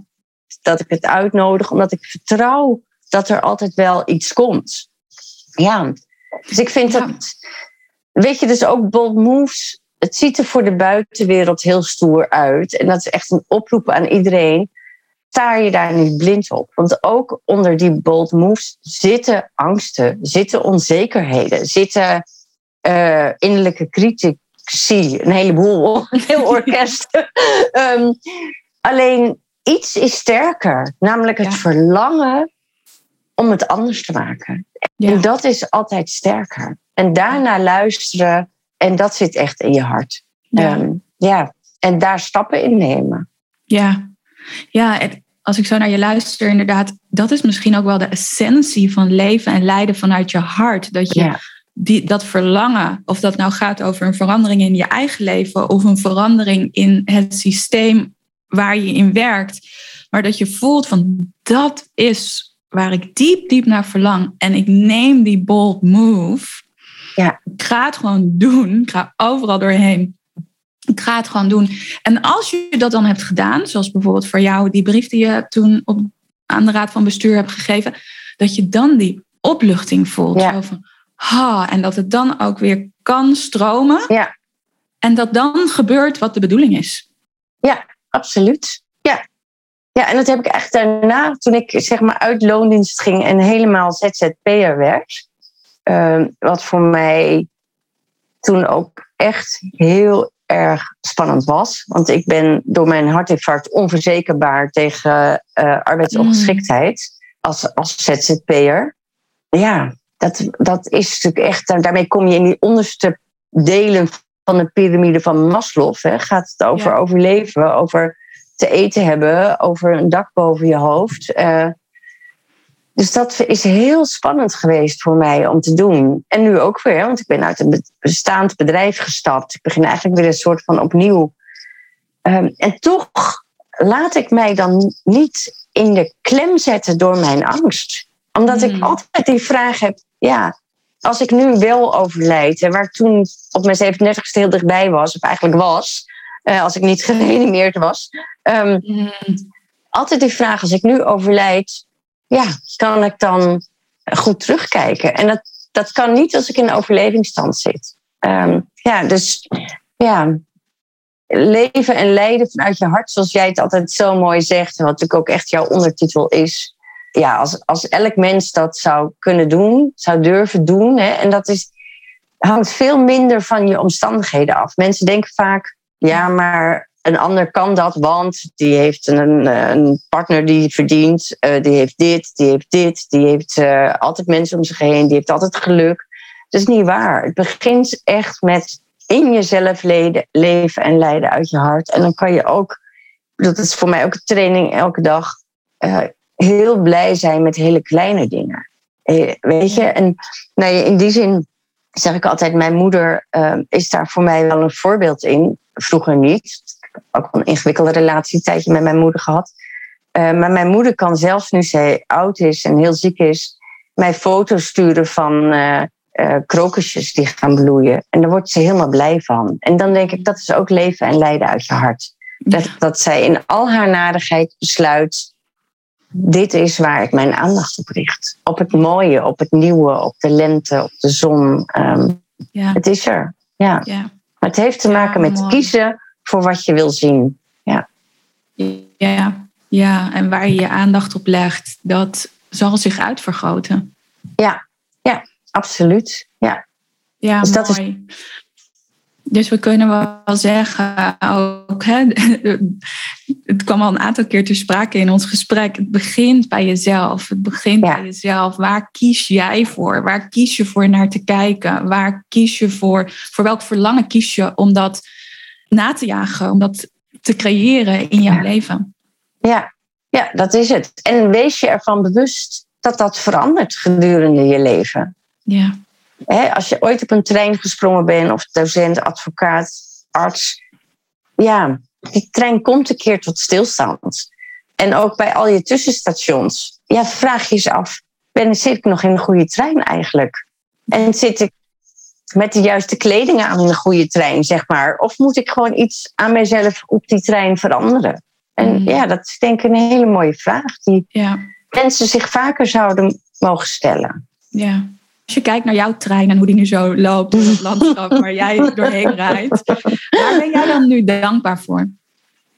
dat ik het uitnodig? Omdat ik vertrouw dat er altijd wel iets komt. Ja, dus ik vind Ja. dat... Weet je, dus ook bold moves... Het ziet er voor de buitenwereld heel stoer uit. En dat is echt een oproep aan iedereen. Sta je daar niet blind op. Want ook onder die bold moves zitten angsten, zitten onzekerheden, zitten eh, innerlijke critici, een heleboel, een heel [LAUGHS] orkest. [LAUGHS] Ehm, alleen iets is sterker, namelijk het Ja. verlangen om het anders te maken. Ja. En dat is altijd sterker. En daarna luisteren, en dat zit echt in je hart. Ja. Ehm, ja. En daar stappen in nemen. Ja, ja het- als ik zo naar je luister, inderdaad, dat is misschien ook wel de essentie van leven en lijden vanuit je hart. Dat je Ja. die, dat verlangen, of dat nou gaat over een verandering in je eigen leven of een verandering in het systeem waar je in werkt, maar dat je voelt van dat is waar ik diep, diep naar verlang en ik neem die bold move. Ja. Ik ga het gewoon doen. Ik ga overal doorheen. Ik ga het gewoon doen. En als je dat dan hebt gedaan, zoals bijvoorbeeld voor jou die brief die je toen op, aan de raad van bestuur hebt gegeven, dat je dan die opluchting voelt. Ja. Van, ha, en dat het dan ook weer kan stromen. Ja. En dat dan gebeurt wat de bedoeling is. Absoluut. Ja. Ja, en dat heb ik echt daarna, toen ik zeg maar uit loondienst ging en helemaal ZZP'er werd. ehm, wat voor mij toen ook echt heel erg spannend was. Want ik ben door mijn hartinfarct onverzekerbaar tegen eh, arbeidsongeschiktheid als, als ZZP'er. Ja, dat, dat is natuurlijk echt, daarmee kom je in die onderste delen van de piramide van Maslow. Hè. Gaat het over Ja. overleven, over te eten hebben, over een dak boven je hoofd. Eh, dus dat is heel spannend geweest voor mij om te doen. En nu ook weer, want ik ben uit een be- bestaand bedrijf gestapt. Ik begin eigenlijk weer een soort van opnieuw. Ehm, en toch laat ik mij dan niet in de klem zetten door mijn angst. Omdat ik Hmm. altijd die vraag heb, ja, als ik nu wel overlijd, en waar ik toen op mijn 37ste heel dichtbij was, of eigenlijk was, eh, als ik niet [LAUGHS] gereanimeerd was, ehm, altijd die vraag, als ik nu overlijd, ja, kan ik dan goed terugkijken. En dat, dat kan niet als ik in overlevingsstand zit. Ehm, ja, dus ja, leven en lijden vanuit je hart, zoals jij het altijd zo mooi zegt, en wat natuurlijk ook echt jouw ondertitel is. Ja, als, als elk mens dat zou kunnen doen, zou durven doen, hè, en dat is, hangt veel minder van je omstandigheden af. Mensen denken vaak, ja, maar een ander kan dat, want die heeft een, een partner die verdient, uh, die heeft dit, die heeft dit, die heeft uh, altijd mensen om zich heen, die heeft altijd geluk. Dat is niet waar. Het begint echt met in jezelf leden, leven en leiden uit je hart. En dan kan je ook, dat is voor mij ook een training elke dag, uh, heel blij zijn met hele kleine dingen. weet je, en nou, in die zin zeg ik altijd, mijn moeder is daar voor mij wel een voorbeeld in. Vroeger niet ook een ingewikkelde relatie een tijdje met mijn moeder gehad. Uh, maar mijn moeder kan zelfs nu zij oud is en heel ziek is, mij foto's sturen van uh, uh, krokusjes die gaan bloeien. En daar wordt ze helemaal blij van. En dan denk ik, dat is ook leven en lijden uit je hart. Dat, dat zij in al haar nadigheid besluit, dit is waar ik mijn aandacht op richt. Op het mooie, op het nieuwe, op de lente, op de zon. Um, ja. Het is er. Ja. ja. Maar het heeft te maken met kiezen voor wat je wil zien. Ja. ja, ja, en waar je je aandacht op legt, dat zal zich uitvergroten. Ja, ja, absoluut. Ja, ja dus mooi. Dat is... Dus we kunnen wel zeggen, ook, hè, [LAUGHS] het kwam al een aantal keer te sprake in ons gesprek. Het begint bij jezelf. Het begint ja. bij jezelf. Waar kies jij voor? Waar kies je voor naar te kijken? Waar kies je voor? Voor welk verlangen kies je om dat na te jagen, om dat te creëren in jouw leven. Ja. ja, dat is het. En wees je ervan bewust dat dat verandert gedurende je leven. Ja. als je ooit op een trein gesprongen bent, of docent, advocaat, arts, ja, die trein komt een keer tot stilstand. En ook bij al je tussenstations, ja, vraag je eens af, ben, zit ik nog in een goede trein eigenlijk? En zit ik met de juiste kleding aan in een goede trein, zeg maar? Of moet ik gewoon iets aan mezelf op die trein veranderen? En mm. ja, dat is denk ik een hele mooie vraag die ja. mensen zich vaker zouden mogen stellen. Ja. Als je kijkt naar jouw trein en hoe die nu zo loopt door het landschap waar jij [LAUGHS] doorheen rijdt, waar ben jij dan nu dankbaar voor?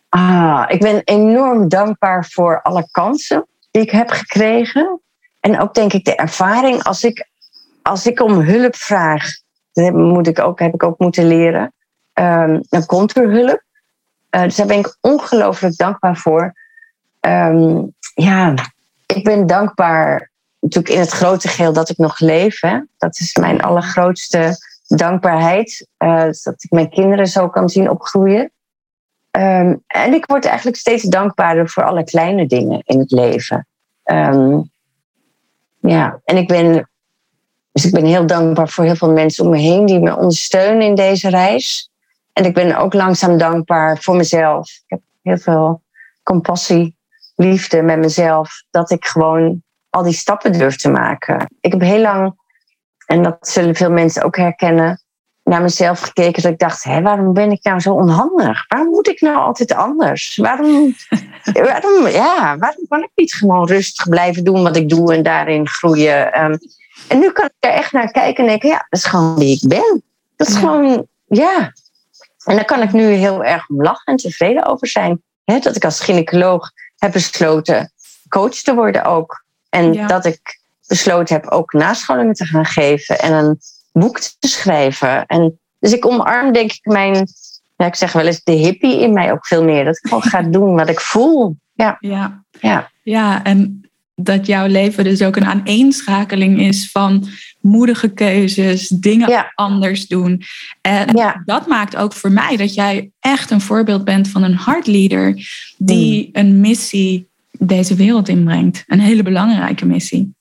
Ah, ik ben enorm dankbaar voor alle kansen die ik heb gekregen. En ook denk ik de ervaring als ik, als ik om hulp vraag dat moet ik ook, heb ik ook moeten leren. Um, dan komt er hulp. Uh, dus daar ben ik ongelooflijk dankbaar voor. Um, ja, ik ben dankbaar natuurlijk in het grote geheel dat ik nog leef. Hè. Dat is mijn allergrootste dankbaarheid. Uh, dat ik mijn kinderen zo kan zien opgroeien. Um, en ik word eigenlijk steeds dankbaarder voor alle kleine dingen in het leven. ja, en ik ben dus ik ben heel dankbaar voor heel veel mensen om me heen die me ondersteunen in deze reis. En ik ben ook langzaam dankbaar voor mezelf. Ik heb heel veel compassie, liefde met mezelf. Dat ik gewoon al die stappen durf te maken. Ik heb heel lang, en dat zullen veel mensen ook herkennen, naar mezelf gekeken. Dat ik dacht, hé, waarom ben ik nou zo onhandig? Waarom moet ik nou altijd anders? Waarom, [LAUGHS] waarom, ja, waarom kan ik niet gewoon rustig blijven doen wat ik doe en daarin groeien? Um, en nu kan ik er echt naar kijken en denken, ja, dat is gewoon wie ik ben. Dat is gewoon, ja. En daar kan ik nu heel erg om lachen en tevreden over zijn. dat ik als gynaecoloog heb besloten coach te worden ook. En dat ik besloten heb ook nascholingen te gaan geven en een boek te schrijven. En dus ik omarm denk ik mijn, ja, ik zeg wel eens de hippie in mij ook veel meer. Dat ik gewoon ga [LAUGHS] doen wat ik voel. Ja. Ja. Ja. ja, en dat jouw leven dus ook een aaneenschakeling is van moedige keuzes, dingen anders doen. En dat maakt ook voor mij dat jij echt een voorbeeld bent van een hartleader die mm. een missie deze wereld inbrengt. Een hele belangrijke missie.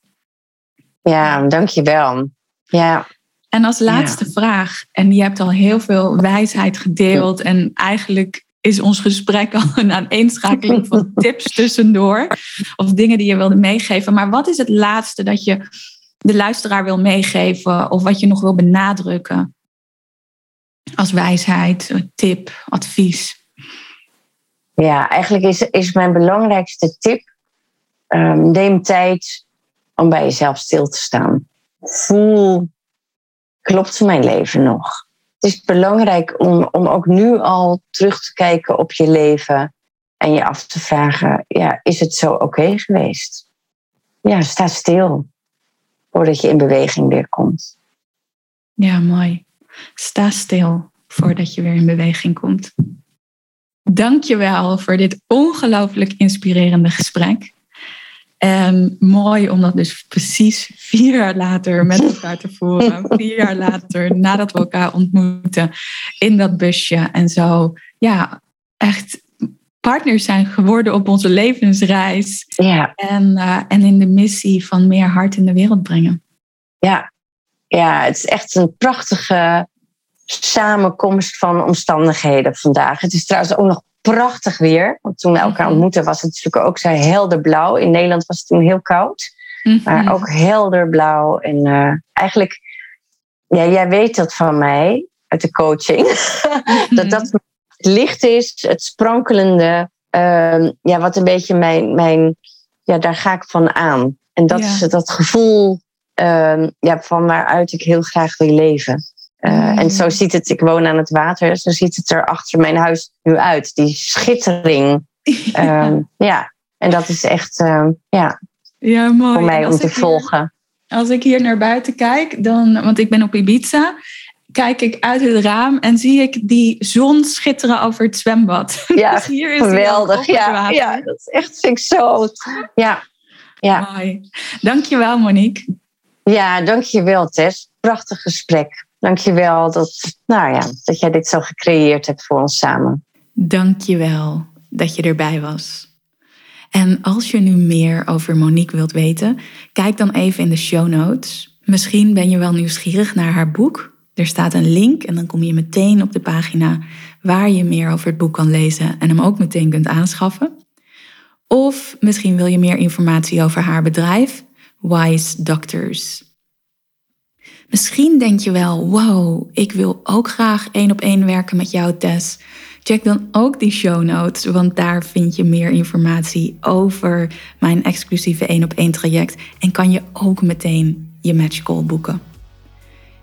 Ja, dankjewel. Ja. En als laatste vraag, en je hebt al heel veel wijsheid gedeeld en eigenlijk is ons gesprek al een aaneenschakeling van [LAUGHS] tips tussendoor. Of dingen die je wilde meegeven. Maar wat is het laatste dat je de luisteraar wil meegeven? Of wat je nog wil benadrukken? Als wijsheid, tip, advies. Ja, eigenlijk is, is mijn belangrijkste tip. Um, neem tijd om bij jezelf stil te staan. Voel, klopt mijn leven nog? Het is belangrijk om, om ook nu al terug te kijken op je leven en je af te vragen, ja, is het zo oké geweest? Ja, sta stil voordat je in beweging weer komt. Ja, mooi. Sta stil voordat je weer in beweging komt. Dank je wel voor dit ongelooflijk inspirerende gesprek. En mooi om dat dus precies vier jaar later met elkaar te voeren. Vier jaar later, nadat we elkaar ontmoeten in dat busje. En zo, ja, echt partners zijn geworden op onze levensreis. Ja. En, uh, en in de missie van meer hart in de wereld brengen. Ja. ja, het is echt een prachtige samenkomst van omstandigheden vandaag. Het is trouwens ook nog prachtig weer. Want toen we elkaar mhm. ontmoetten was het natuurlijk ook zo helder blauw. In Nederland was het toen heel koud. Mhm. Maar ook helder blauw. En uh, eigenlijk, ja, jij weet dat van mij uit de coaching. [LAUGHS] dat dat het licht is, het sprankelende. Uh, ja, wat een beetje mijn, mijn, ja, daar ga ik van aan. En dat is dat gevoel uh, ja, van waaruit ik heel graag wil leven. Uh, En zo ziet het, ik woon aan het water, zo ziet het er achter mijn huis nu uit. Die schittering. Ja, [LAUGHS] um, ja. en dat is echt um, ja, ja, mooi. voor mij om te volgen. als ik hier naar buiten kijk, dan, want ik ben op Ibiza, kijk ik uit het raam en zie ik die zon schitteren over het zwembad. [LAUGHS] Ja, dus hier is geweldig. Ja, ja, dat is echt vind ik zo. Ja, ja. Mooi. Dankjewel, Monique. Ja, dankjewel, Tess. Prachtig gesprek. Dankjewel dat, nou ja, dat jij dit zo gecreëerd hebt voor ons samen. Dankjewel dat je erbij was. En als je nu meer over Monique wilt weten, kijk dan even in de show notes. Misschien ben je wel nieuwsgierig naar haar boek. Er staat een link en dan kom je meteen op de pagina waar je meer over het boek kan lezen en hem ook meteen kunt aanschaffen. Of misschien wil je meer informatie over haar bedrijf, Wise Doctors. Misschien denk je wel, wow, ik wil ook graag één op één werken met jou, Tess. Check dan ook die show notes, want daar vind je meer informatie over mijn exclusieve één op één traject en kan je ook meteen je match call boeken.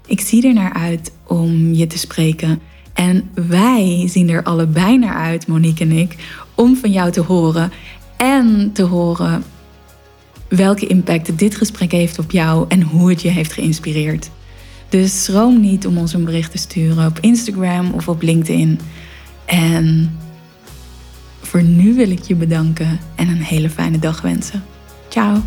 Ik zie er naar uit om je te spreken en wij zien er allebei naar uit, Monique en ik, om van jou te horen en te horen welke impact dit gesprek heeft op jou en hoe het je heeft geïnspireerd. Dus schroom niet om ons een bericht te sturen op Instagram of op LinkedIn. En voor nu wil ik je bedanken en een hele fijne dag wensen. Ciao.